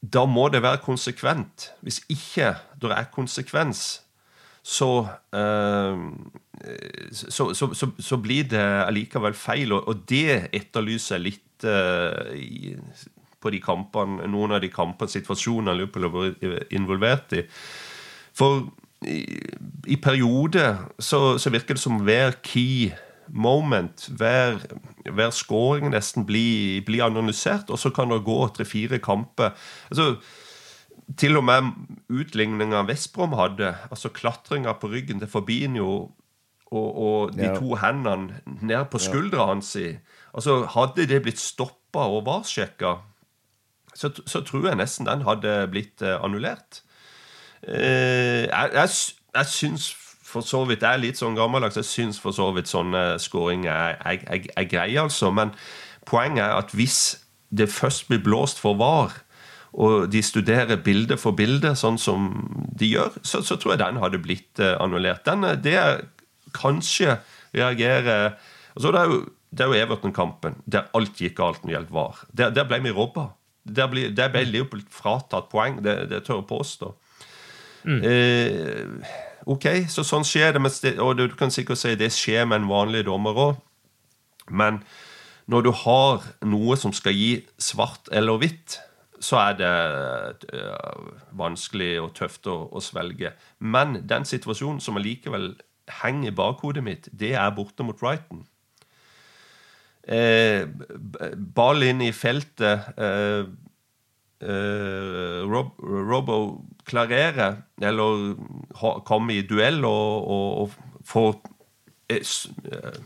da må det være konsekvent. Hvis ikke det er konsekvens, så, uh, så, så, så, så, blir det allikevel feil. Og, og det etterlyser jeg litt uh, i, på de kampene, noen av de kampene, situasjonene Liverpool har vært involvert i. For i, i perioder så, virker det som hver key moment, hver, hver scoring nesten blir, blir analysert, og så kan det gå tre-fire kamper. Altså, til og med utligninga Vestbrom hadde, altså klatringa på ryggen til Fabinho og, og de ja. to hendene ned på skuldra hans altså Hadde det blitt stoppa og varsjekka, så, så, tror jeg nesten den hadde blitt uh, annullert. Uh, jeg, jeg, jeg syns for så vidt Jeg er litt sånn gammeldags. Jeg syns for så vidt sånne skåringer er, er, er, greie, altså. Men poenget er at hvis det først blir blåst for var, og de studerer bilde for bilde, sånn som de gjør, så, så tror jeg den hadde blitt uh, annullert. Den, eh, det er kanskje reagerer altså Det er jo, det jo Everton-kampen der alt gikk galt når det gjaldt VAR. Der, der ble vi robba. Der ble, der ble Liverpool fratatt poeng. Det, det tør jeg påstå. Mm. Eh, OK, så sånn skjer det. og du kan sikkert si det skjer med en vanlig dommer òg. Men når du har noe som skal gi svart eller hvitt, så er det uh, vanskelig og tøft å, å, svelge. Men den situasjonen som allikevel henger i bakhodet mitt, det er borte mot Brighton. Eh, ball inn i feltet. Eh, eh, Rob, Robo klarerer, eller komme i duell og, og, og få eh,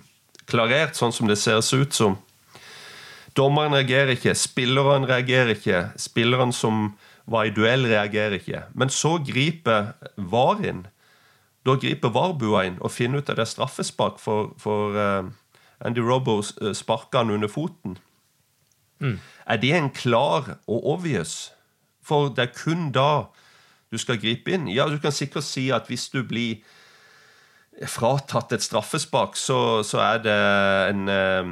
klarert sånn som det ser ut som. Dommeren reagerer ikke, spilleren reagerer ikke. Spilleren som var i duell, reagerer ikke. Men så griper VAR inn. Da griper VAR-bua inn og finner ut at det er straffespark for, for uh, Andy Robbo eh, sparker han under foten. Mm. Er det en klar og obvious? For det er kun da du skal gripe inn. Ja, du kan sikkert si at hvis du blir fratatt et straffespark, så, så er det en eh,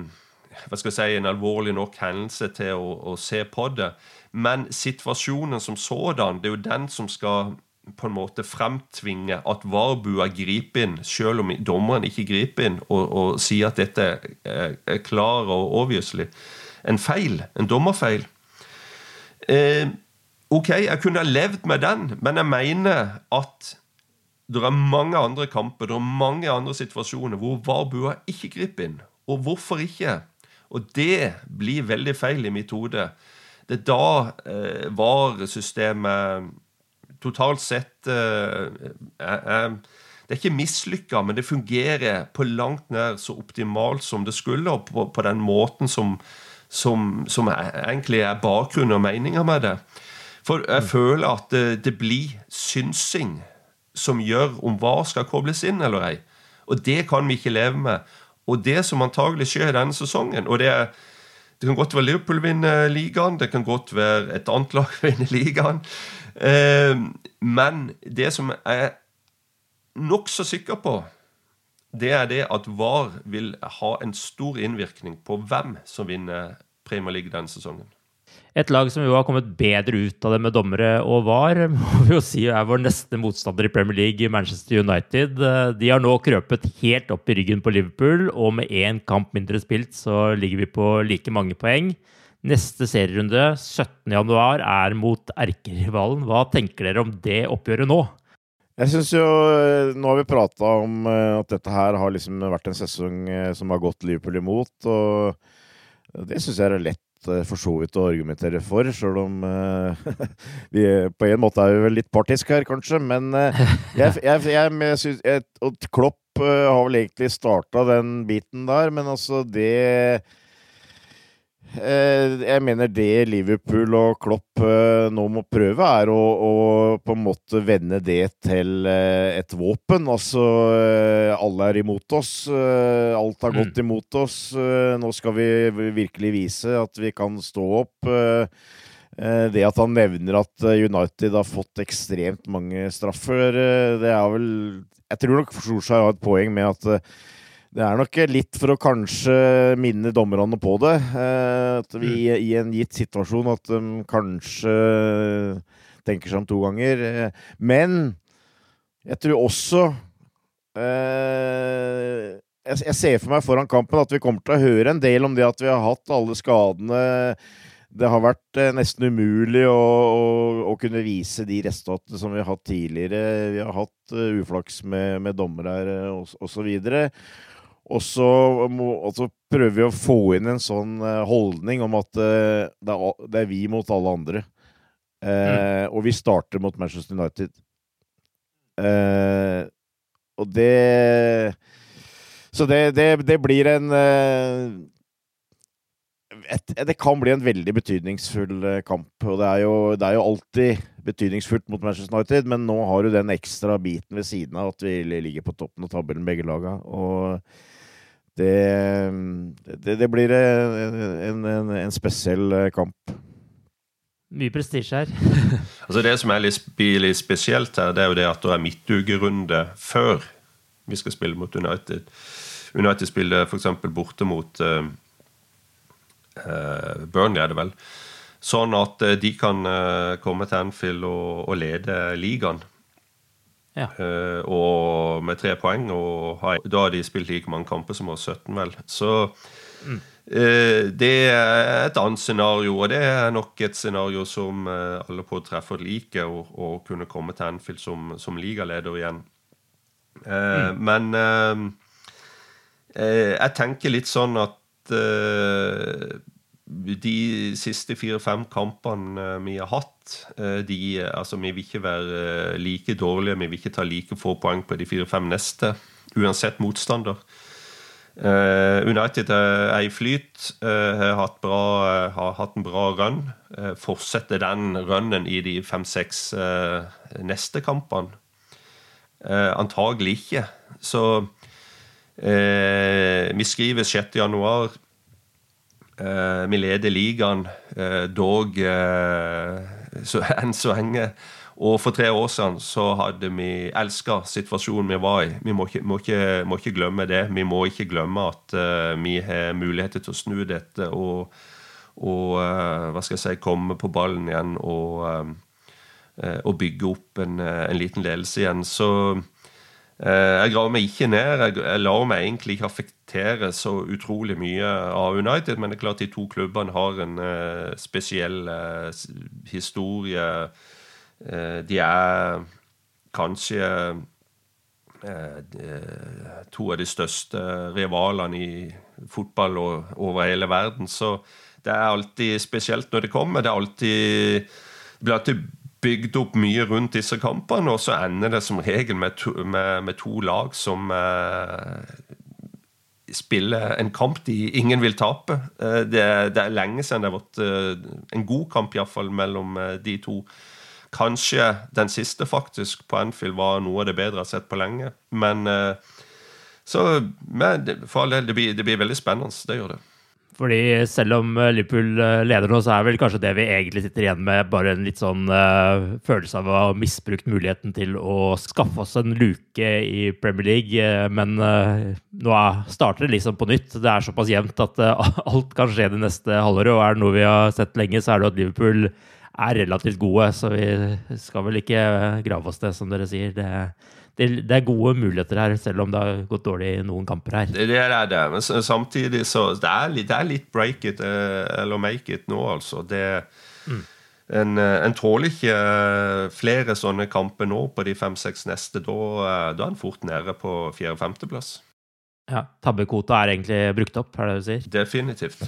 hva skal jeg si, en alvorlig nok hendelse til å, å se på det. Men situasjonen som sådan, det er jo den som skal på en måte fremtvinge at Varbua griper inn, selv om dommeren ikke griper inn, og, og sier at dette er, er klar og obviously en feil. En dommerfeil. Eh, Ok, jeg kunne ha levd med den, men jeg mener at det er mange andre kamper det er mange andre situasjoner hvor Varbua ikke griper inn. Og hvorfor ikke? Og det blir veldig feil i mitt hode. Det er da eh, VAR-systemet totalt sett eh, er, Det er ikke mislykka, men det fungerer på langt nær så optimalt som det skulle, og på, på den måten som, som, som egentlig er bakgrunnen og meninga med det. For jeg mm. føler at det, det, blir synsing som gjør om hva skal kobles inn eller ei. Og det kan vi ikke leve med. Og det som antagelig skjer denne sesongen og det, det kan godt være Liverpool vinner ligaen, det kan godt være et annet lag vinner ligaen. Eh, men det som jeg er nokså sikker på, det er det at VAR vil ha en stor innvirkning på hvem som vinner Premier League denne sesongen. Et lag som jo har kommet bedre ut av det med dommere og VAR, må vi jo si er vår neste motstander i Premier League, Manchester United. De har nå krøpet helt opp i ryggen på Liverpool, og med én kamp mindre spilt så ligger vi på like mange poeng. Neste serierunde, 17.1, er mot erkerivalen. Hva tenker dere om det oppgjøret nå? Jeg synes jo, Nå har vi prata om eh, at dette her har liksom vært en sesong eh, som har gått Liverpool imot. og Det syns jeg er lett Eh, for så vidt å argumentere for, sjøl om uh, vi på en måte er vi vel litt partisk her, kanskje. Men uh, jeg, jeg, jeg, synes, Klopp har vel egentlig starta den biten der, men altså det Eh, jeg mener det Liverpool og Klopp eh, nå må prøve, er å, å, på en måte vende det til eh, et våpen. Altså alle er imot oss. Alt har gått mm. imot oss. Nå skal vi virkelig vise at vi kan stå opp. Det at han nevner at United har fått ekstremt mange straffer, det er vel Jeg tror nok Solskjær har et poeng med at det er nok litt for å kanskje minne dommerne på det. Eh, at vi mm. i en gitt situasjon at de kanskje tenker seg om to ganger. Eh, men jeg tror også eh, jeg, ser for meg foran kampen at vi kommer til å høre en del om det at vi har hatt alle skadene. Det har vært nesten umulig å, å, å kunne vise de resultatene som vi har hatt tidligere. Vi har hatt uflaks med, med dommere og, og så. Og så, og så, prøver vi å få inn en sånn uh, holdning om at uh, det, er, vi mot alle andre. Mm. Og vi starter mot Manchester United. og det så det, det, det blir en eh, et, Det kan bli en veldig betydningsfull eh, kamp. Og det er, jo, det er jo alltid betydningsfullt mot Manchester United, men nå har du den ekstra biten ved siden av at vi ligger på toppen av tabellen, begge laga. Og det, det, det blir en, en, en, spesiell eh, kamp. Mye prestisje her. altså det som er litt, litt spesielt her, det er jo det at det er midtukerunde før vi skal spille mot United. United spiller f.eks. borte mot uh, Burnley, er det vel. Sånn at de kan komme til Anfield og, og lede ligaen. Ja. og med tre poeng. Og har, da har de spilt like mange kamper som oss, 17, vel. Så mm. det er et annet scenario, og det er nok et scenario som alle på treffer liker, å, kunne komme til Anfield som, som ligaleder igjen. Mm. Men jeg tenker litt sånn at de siste fire-fem kampene eh, vi har hatt, de, altså vi vil ikke være like dårlige, vi vil ikke ta like få poeng på de fire-fem neste, uansett motstander. United er i flyt, har hatt, bra, har hatt en bra run. fortsetter den runnen i de fem-seks neste kampene? antagelig ikke. Så Eh, vi skriver 6. Eh, vi leder ligaen, eh, dog eh, så, enn så lenge. Og for tre år siden så hadde vi elska situasjonen vi var i. Vi må ikke, må, ikke, må ikke, glemme det. Vi må ikke glemme at uh, vi har muligheter til å snu dette og, og uh, hva skal jeg si, komme på ballen igjen og, uh, og bygge opp en, en, liten ledelse igjen. Så jeg graver meg ikke ned. Jeg lar meg egentlig ikke affektere så utrolig mye av United, men det er klart de to klubbene har en uh, spesiell uh, historie. Uh, de er kanskje to av de største rivalene i fotball og, over hele verden. Så det er alltid spesielt når det kommer. Det, er alltid, det blir alltid bygd opp mye rundt disse kampene, og så ender det som regel med to, med, med to lag som eh, spiller en kamp de ingen vil tape. Eh, det, det, er lenge siden det har vært eh, en god kamp iallfall mellom eh, de to. Kanskje den siste faktisk på Anfield var noe av det bedre jeg har sett på lenge. Men så men, for all del, det blir, det blir veldig spennende. Det gjør det. Fordi selv om eh, Liverpool eh, leder nå, så er vel kanskje det vi egentlig sitter igjen med, bare en litt sånn uh, følelse av å ha misbrukt muligheten til å skaffe oss en luke i Premier League. Men uh, nå starter det liksom på nytt. Det er såpass jevnt at uh, alt kan skje det neste halvåret. Og er det noe vi har sett lenge, så er det at Liverpool er relativt gode. Så vi skal vel ikke grave oss det, som dere sier. Det det, det, er gode muligheter her, selv om det har gått dårlig i noen kamper her. Det, det er det, men samtidig så Det er litt, det er litt break it eh, eller make it nå, altså. Det, mm. En, eh, en, tåler ikke eh, flere sånne kamper nå på de fem-seks neste. Da, da er en fort nede på fjerde-femteplass. Ja, Tabbekvota er egentlig brukt opp, er det du sier? Definitivt.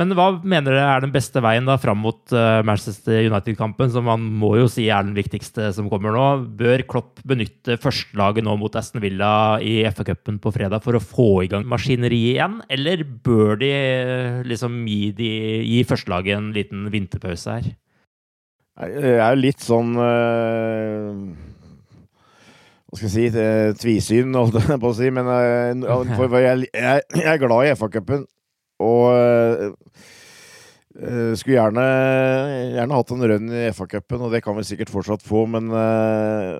Men hva mener dere er den beste veien da fram mot uh, Manchester United-kampen, som man må jo si er den viktigste som kommer nå? Bør Klopp benytte førstelaget nå mot Aston Villa i FA-cupen på fredag for å få i gang maskineriet igjen, eller bør de uh, liksom gi, de, gi førstelaget en liten vinterpause her? Jeg er jo litt sånn uh, Hva skal jeg si Tvisyn, holdt jeg på å si. Men jeg, jeg, jeg er glad i FA-cupen. Og uh, skulle gjerne, gjerne, hatt en run i FA-cupen, og det kan vi sikkert fortsatt få, men uh,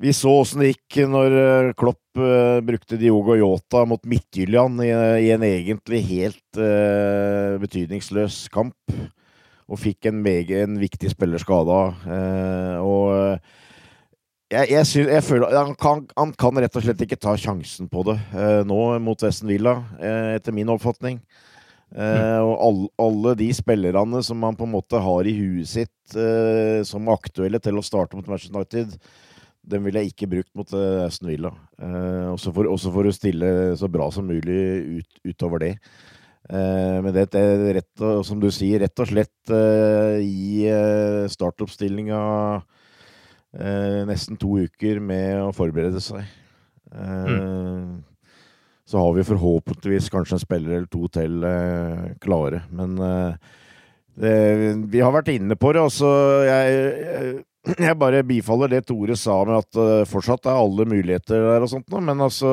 vi så åssen det gikk når Klopp brukte Diogo Yota mot Midtjylland i, en egentlig helt betydningsløs kamp. Og fikk en, mege, en viktig spiller skada. Og jeg, jeg, synes, jeg føler han kan, han kan, rett og slett ikke ta sjansen på det eh, nå mot Vesten Villa, eh, etter min oppfatning. Eh, mm. og all, alle de spillerne som han på en måte har i huet sitt eh, som aktuelle til å starte mot Manchester United, den ville jeg ikke brukt mot eh, Aston Villa. Eh, også, for, også, for, å stille så bra som mulig ut, utover det. men det er rett, som du sier, rett og slett i startoppstillinga eh, nesten to uker med å forberede seg. Eh, mm. Så har vi forhåpentligvis kanskje en spiller eller to til eh, klare. Men eh, det, vi har vært inne på det. Altså, jeg, jeg, jeg, bare bifaller det Tore sa med at uh, fortsatt er alle muligheter der og sånt, men altså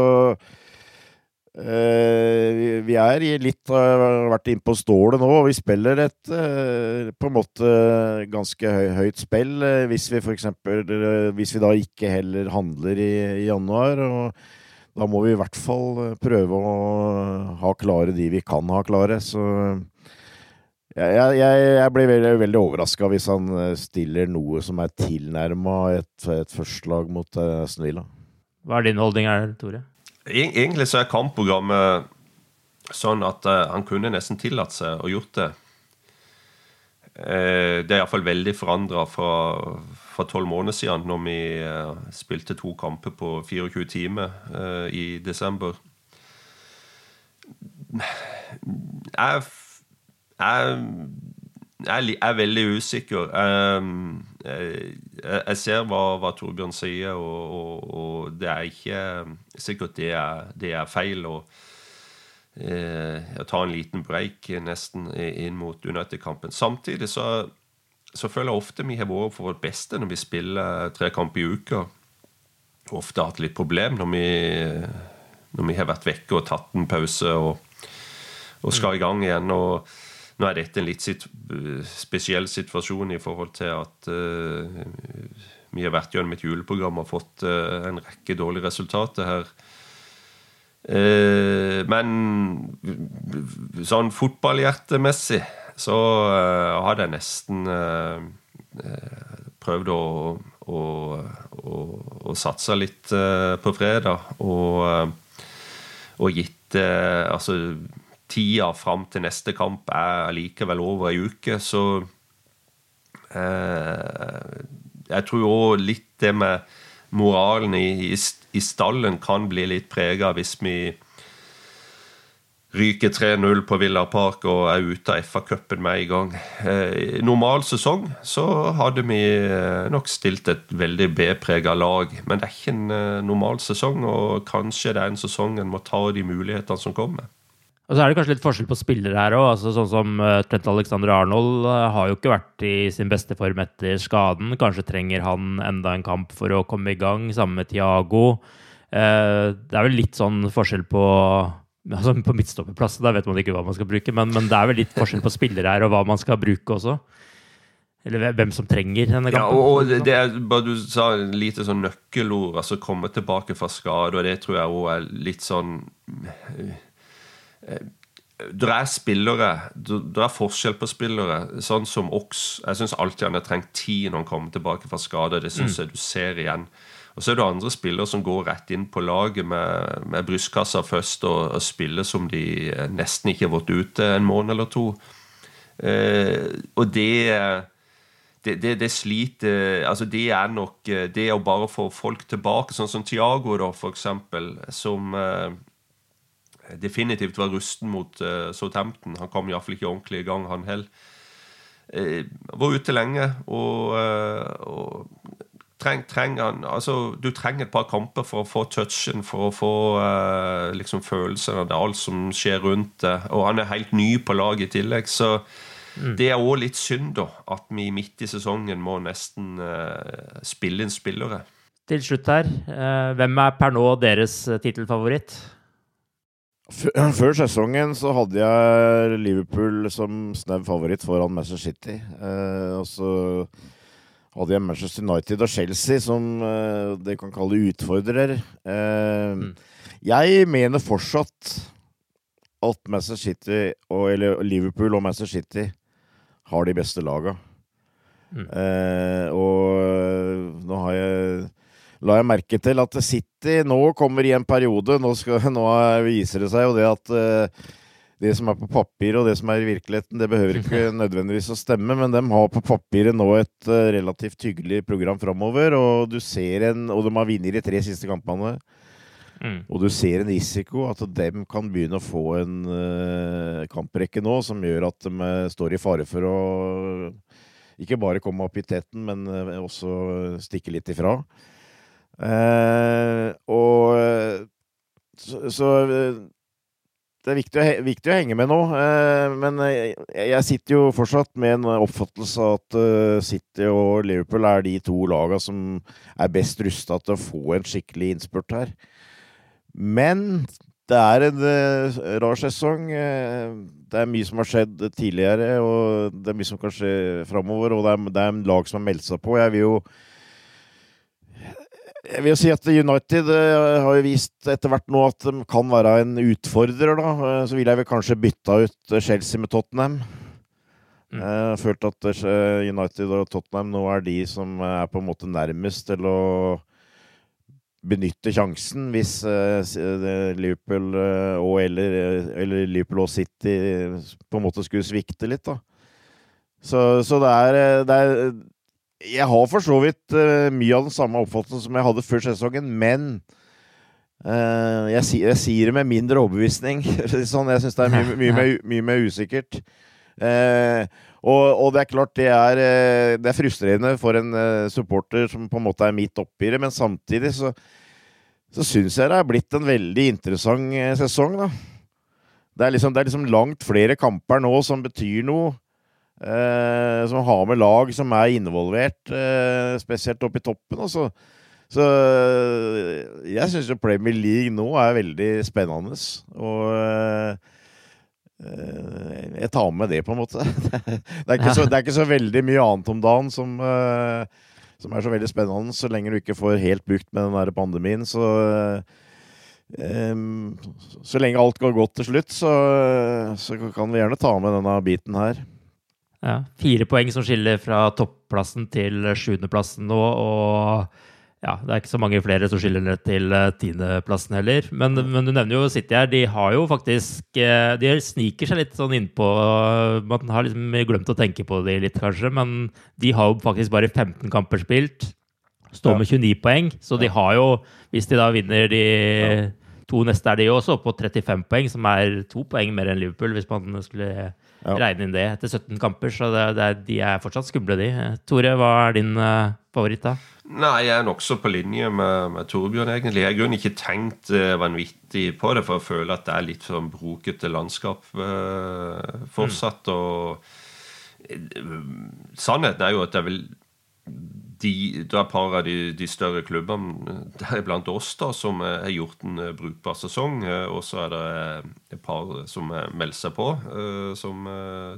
vi er litt har vært inne på stålet nå, og vi spiller et uh, på en måte ganske høy, høyt spill. Hvis vi f.eks. hvis vi da ikke heller handler i, i, januar. og Da må vi i hvert fall prøve å ha klare de vi kan ha klare. Så jeg, jeg, jeg blir veldig, veldig overraska hvis han stiller noe som er tilnærma et, et førstelag mot Aston Villa. Hva er din holdning her, Tore? Egentlig så er kampprogrammet sånn at uh, han kunne nesten tillatt seg å gjort det. Uh, det er iallfall veldig forandra fra tolv måneder siden, når vi uh, spilte to kamper på 24 timer i desember. Jeg, jeg, jeg er veldig usikker. Jeg, jeg ser hva, hva Torbjørn sier, og, og, og, det er ikke sikkert det er, det er feil. å eh, ta en liten break nesten inn mot United-kampen. Samtidig så, så, føler jeg ofte vi har vært for vårt beste når vi spiller tre kamper i uka. Ofte hatt litt problem når vi, når vi har vært vekke og tatt en pause og, og skal i gang igjen. og nå er dette en litt sitt, spesiell situasjon i forhold til at uh, vi har vært gjennom et juleprogram og fått uh, en rekke dårlige resultater her. Uh, men sånn fotballhjertemessig så hadde jeg nesten prøvd å, å, å, å, satse litt på fredag og, og gitt Altså tida fram til neste kamp er allikevel over ei uke, så eh, Jeg tror òg litt det med moralen i, i, i stallen kan bli litt prega hvis vi ryker 3-0 på Villa Park og er ute av FA-cupen med en gang. Eh, normal sesong så hadde vi eh, nok stilt et veldig B-prega lag. Men det er ikke en eh, normal sesong, og kanskje det er en sesong en må ta de mulighetene som kommer. Og så er det kanskje litt forskjell på spillere her òg. Altså, sånn som uh, Trent Alexander Arnold uh, har jo ikke vært i sin beste form etter skaden. Kanskje trenger han enda en kamp for å komme i gang, sammen med Tiago. Uh, det er vel litt sånn forskjell på altså På midtstopperplass, da vet man ikke hva man skal bruke, men, men, det er vel litt forskjell på spillere her og hva man skal bruke også. Eller hvem som trenger denne kampen. Ja, og det er, bare Du sa lite sånn nøkkelord, altså komme tilbake fra skade, og det tror jeg òg er litt sånn det er spillere Det er forskjell på spillere. Sånn som Ox. Jeg syns alltid han har trengt tid når han kommer tilbake fra skade. Det syns mm. jeg du ser igjen. Og så er det andre spillere som går rett inn på laget med, med brystkassa først og, og, spiller som de nesten ikke har vært ute en måned eller to. Eh, og det, det, det, det sliter Altså, det er nok Det å bare få folk tilbake, sånn som Tiago, da, for eksempel, som eh, definitivt var rusten mot uh, Southampton. Han kom iallfall ikke ordentlig i gang, han heller. Uh, var ute lenge og, uh, og treng, treng han, altså, Du trenger et par kamper for å få touchen, for å få uh, liksom følelsen av det, alt som skjer rundt det. Og han er helt ny på laget i tillegg, så mm. det er òg litt synd, da, at vi midt i sesongen må nesten uh, spille inn spillere. Til slutt her, hvem er per nå deres tittelfavoritt? Før sesongen så hadde jeg Liverpool som snau favoritt foran Manchester City. Eh, og så hadde jeg Manchester United og Chelsea som eh, det kan kalle utfordrer. Eh, mm. Jeg mener fortsatt at Manchester City, og, eller Liverpool og Manchester City har de beste laga. Mm. Eh, og nå har jeg la jeg merke til at City nå kommer i en periode Nå, skal, nå viser det seg jo det at uh, det som er på papir og det som er i virkeligheten, det behøver ikke nødvendigvis å stemme, men de har på papiret nå et uh, relativt hyggelig program framover, og du ser en Og de har vunnet de tre siste kampene. Mm. Og du ser en risiko at dem kan begynne å få en uh, kamprekke nå som gjør at de står i fare for å ikke bare komme opp i teten, men også stikke litt ifra. Og så, så det er viktig å, viktig å, henge med nå. Eh, men jeg, jeg, sitter jo fortsatt med en oppfattelse av at uh, City og Liverpool er de to lagene som er best rusta til å få en skikkelig innspurt her. Men det er en rar sesong. Det er mye som har skjedd tidligere, og det er mye som kan skje framover. Og det er, det er en lag som har meldt seg på. Jeg vil jo jeg vil si at United uh, har jo vist etter hvert nå at de kan være en utfordrer, da. Uh, så ville jeg vel kanskje bytta ut eh, Chelsea med Tottenham. Mm. Jeg følt at United og Tottenham nå er de som er på en måte nærmest til å benytte sjansen hvis Liverpool og eller, eller, Liverpool og City på en måte skulle svikte litt, da. Så, så det, er, det er jeg har for så vidt uh, mye av den samme oppfattelsen som jeg hadde før sesongen, men uh, jeg, sier, jeg, sier det med mindre overbevisning. sånn, jeg syns det er mye, mye, mye, mye mer usikkert. Uh, og, og, det er klart det er, det er frustrerende for en supporter som på en måte er midt oppi det, men samtidig så, så syns jeg det er blitt en veldig interessant sesong, da. Det er, liksom, det er liksom langt flere kamper nå som betyr noe. Eh, som har med lag som er involvert, eh, spesielt oppe i toppen. Også. Så eh, jeg syns jo Premier League nå er veldig spennende. Og jeg tar med det, på en måte. det, er så, det, er ikke så, veldig mye annet om dagen som, som, er så veldig spennende, så lenge du ikke får helt bukt med den der pandemien. Så, så lenge alt går godt til slutt, så, så kan vi gjerne ta med denne biten her. Ja, fire poeng som skiller fra topplassen til sjuendeplassen nå, og ja, det er ikke så mange flere som skiller ned til eh, tiendeplassen heller. Men, men, du nevner jo City her. De har jo faktisk eh, De sniker seg litt sånn innpå Man har liksom glemt å tenke på de litt, kanskje, men de har jo faktisk bare 15 kamper spilt. Står med 29 poeng, så de har jo, hvis de da vinner de to neste, er de jo også oppe på 35 poeng, som er to poeng mer enn Liverpool, hvis man skulle ja. regne inn det etter 17 kamper. Så det, det, de er fortsatt skumle, de. Tore, hva er din uh, favoritt, da? Nei, jeg er nokså på linje med, med Torbjørn, egentlig. Jeg har grunnen ikke tenkt uh, vanvittig på det, for å føle at det er litt sånn brokete landskap uh, fortsatt. Mm. Og sannheten er jo at jeg vel de, det er et par av de, de større klubbene, deriblant oss, da, som har gjort en eh, brukbar sesong. Eh, og så er det eh, et par som melder seg på, som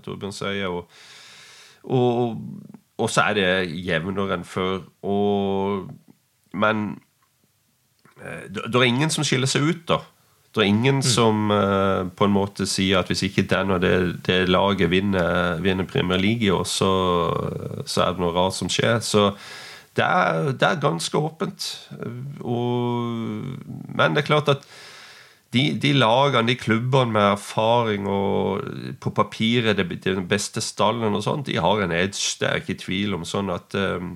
Torbjørn sier. Og, og, og, så er det jevnere enn før. Og, men det, det er ingen som skiller seg ut, da. Det er ingen mm. som uh, på en måte sier at hvis ikke den og det, det laget vinner, vinner Premier League i år, så, så, er det noe rart som skjer. Så det er, det er ganske åpent. Og, men det er klart at de, de, lagene, de klubbene med erfaring og på papiret det, den beste stallen og sånn, de har en edge. Det er ikke tvil om. Sånn at um,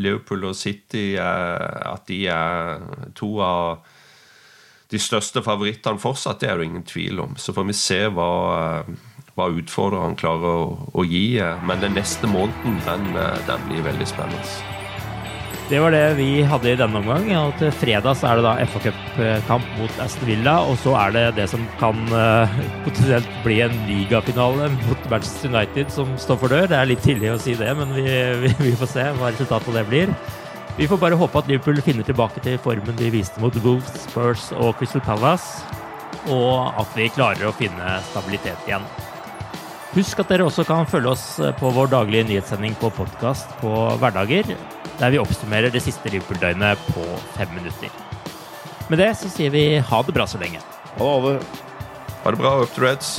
Liverpool og City er, at de er to av de største favorittene fortsatt, det er det ingen tvil om. Så får vi se hva, hva utfordreren klarer å, å, gi. Men den neste måneden, den, den blir veldig spennende. Det var det vi hadde i denne omgang. Og til fredag så er det da FA Cup-kamp mot Aston Villa. Og så er det det som kan uh, potensielt bli en ligafinale mot Manchester United som står for dør. Det er litt tidlig å si det, men vi, vi, vi får se hva resultatet det blir. Vi får bare håpe at Liverpool finner tilbake til formen de viste mot Wolves, Spurs og Crystal Palace, og at vi klarer å finne stabilitet igjen. Husk at dere også kan følge oss på vår daglige nyhetssending på podkast på hverdager, der vi oppsummerer det siste Liverpool-døgnet på fem minutter. Med det så sier vi ha det bra så lenge. Ha det. Ha det bra, Up to Reds.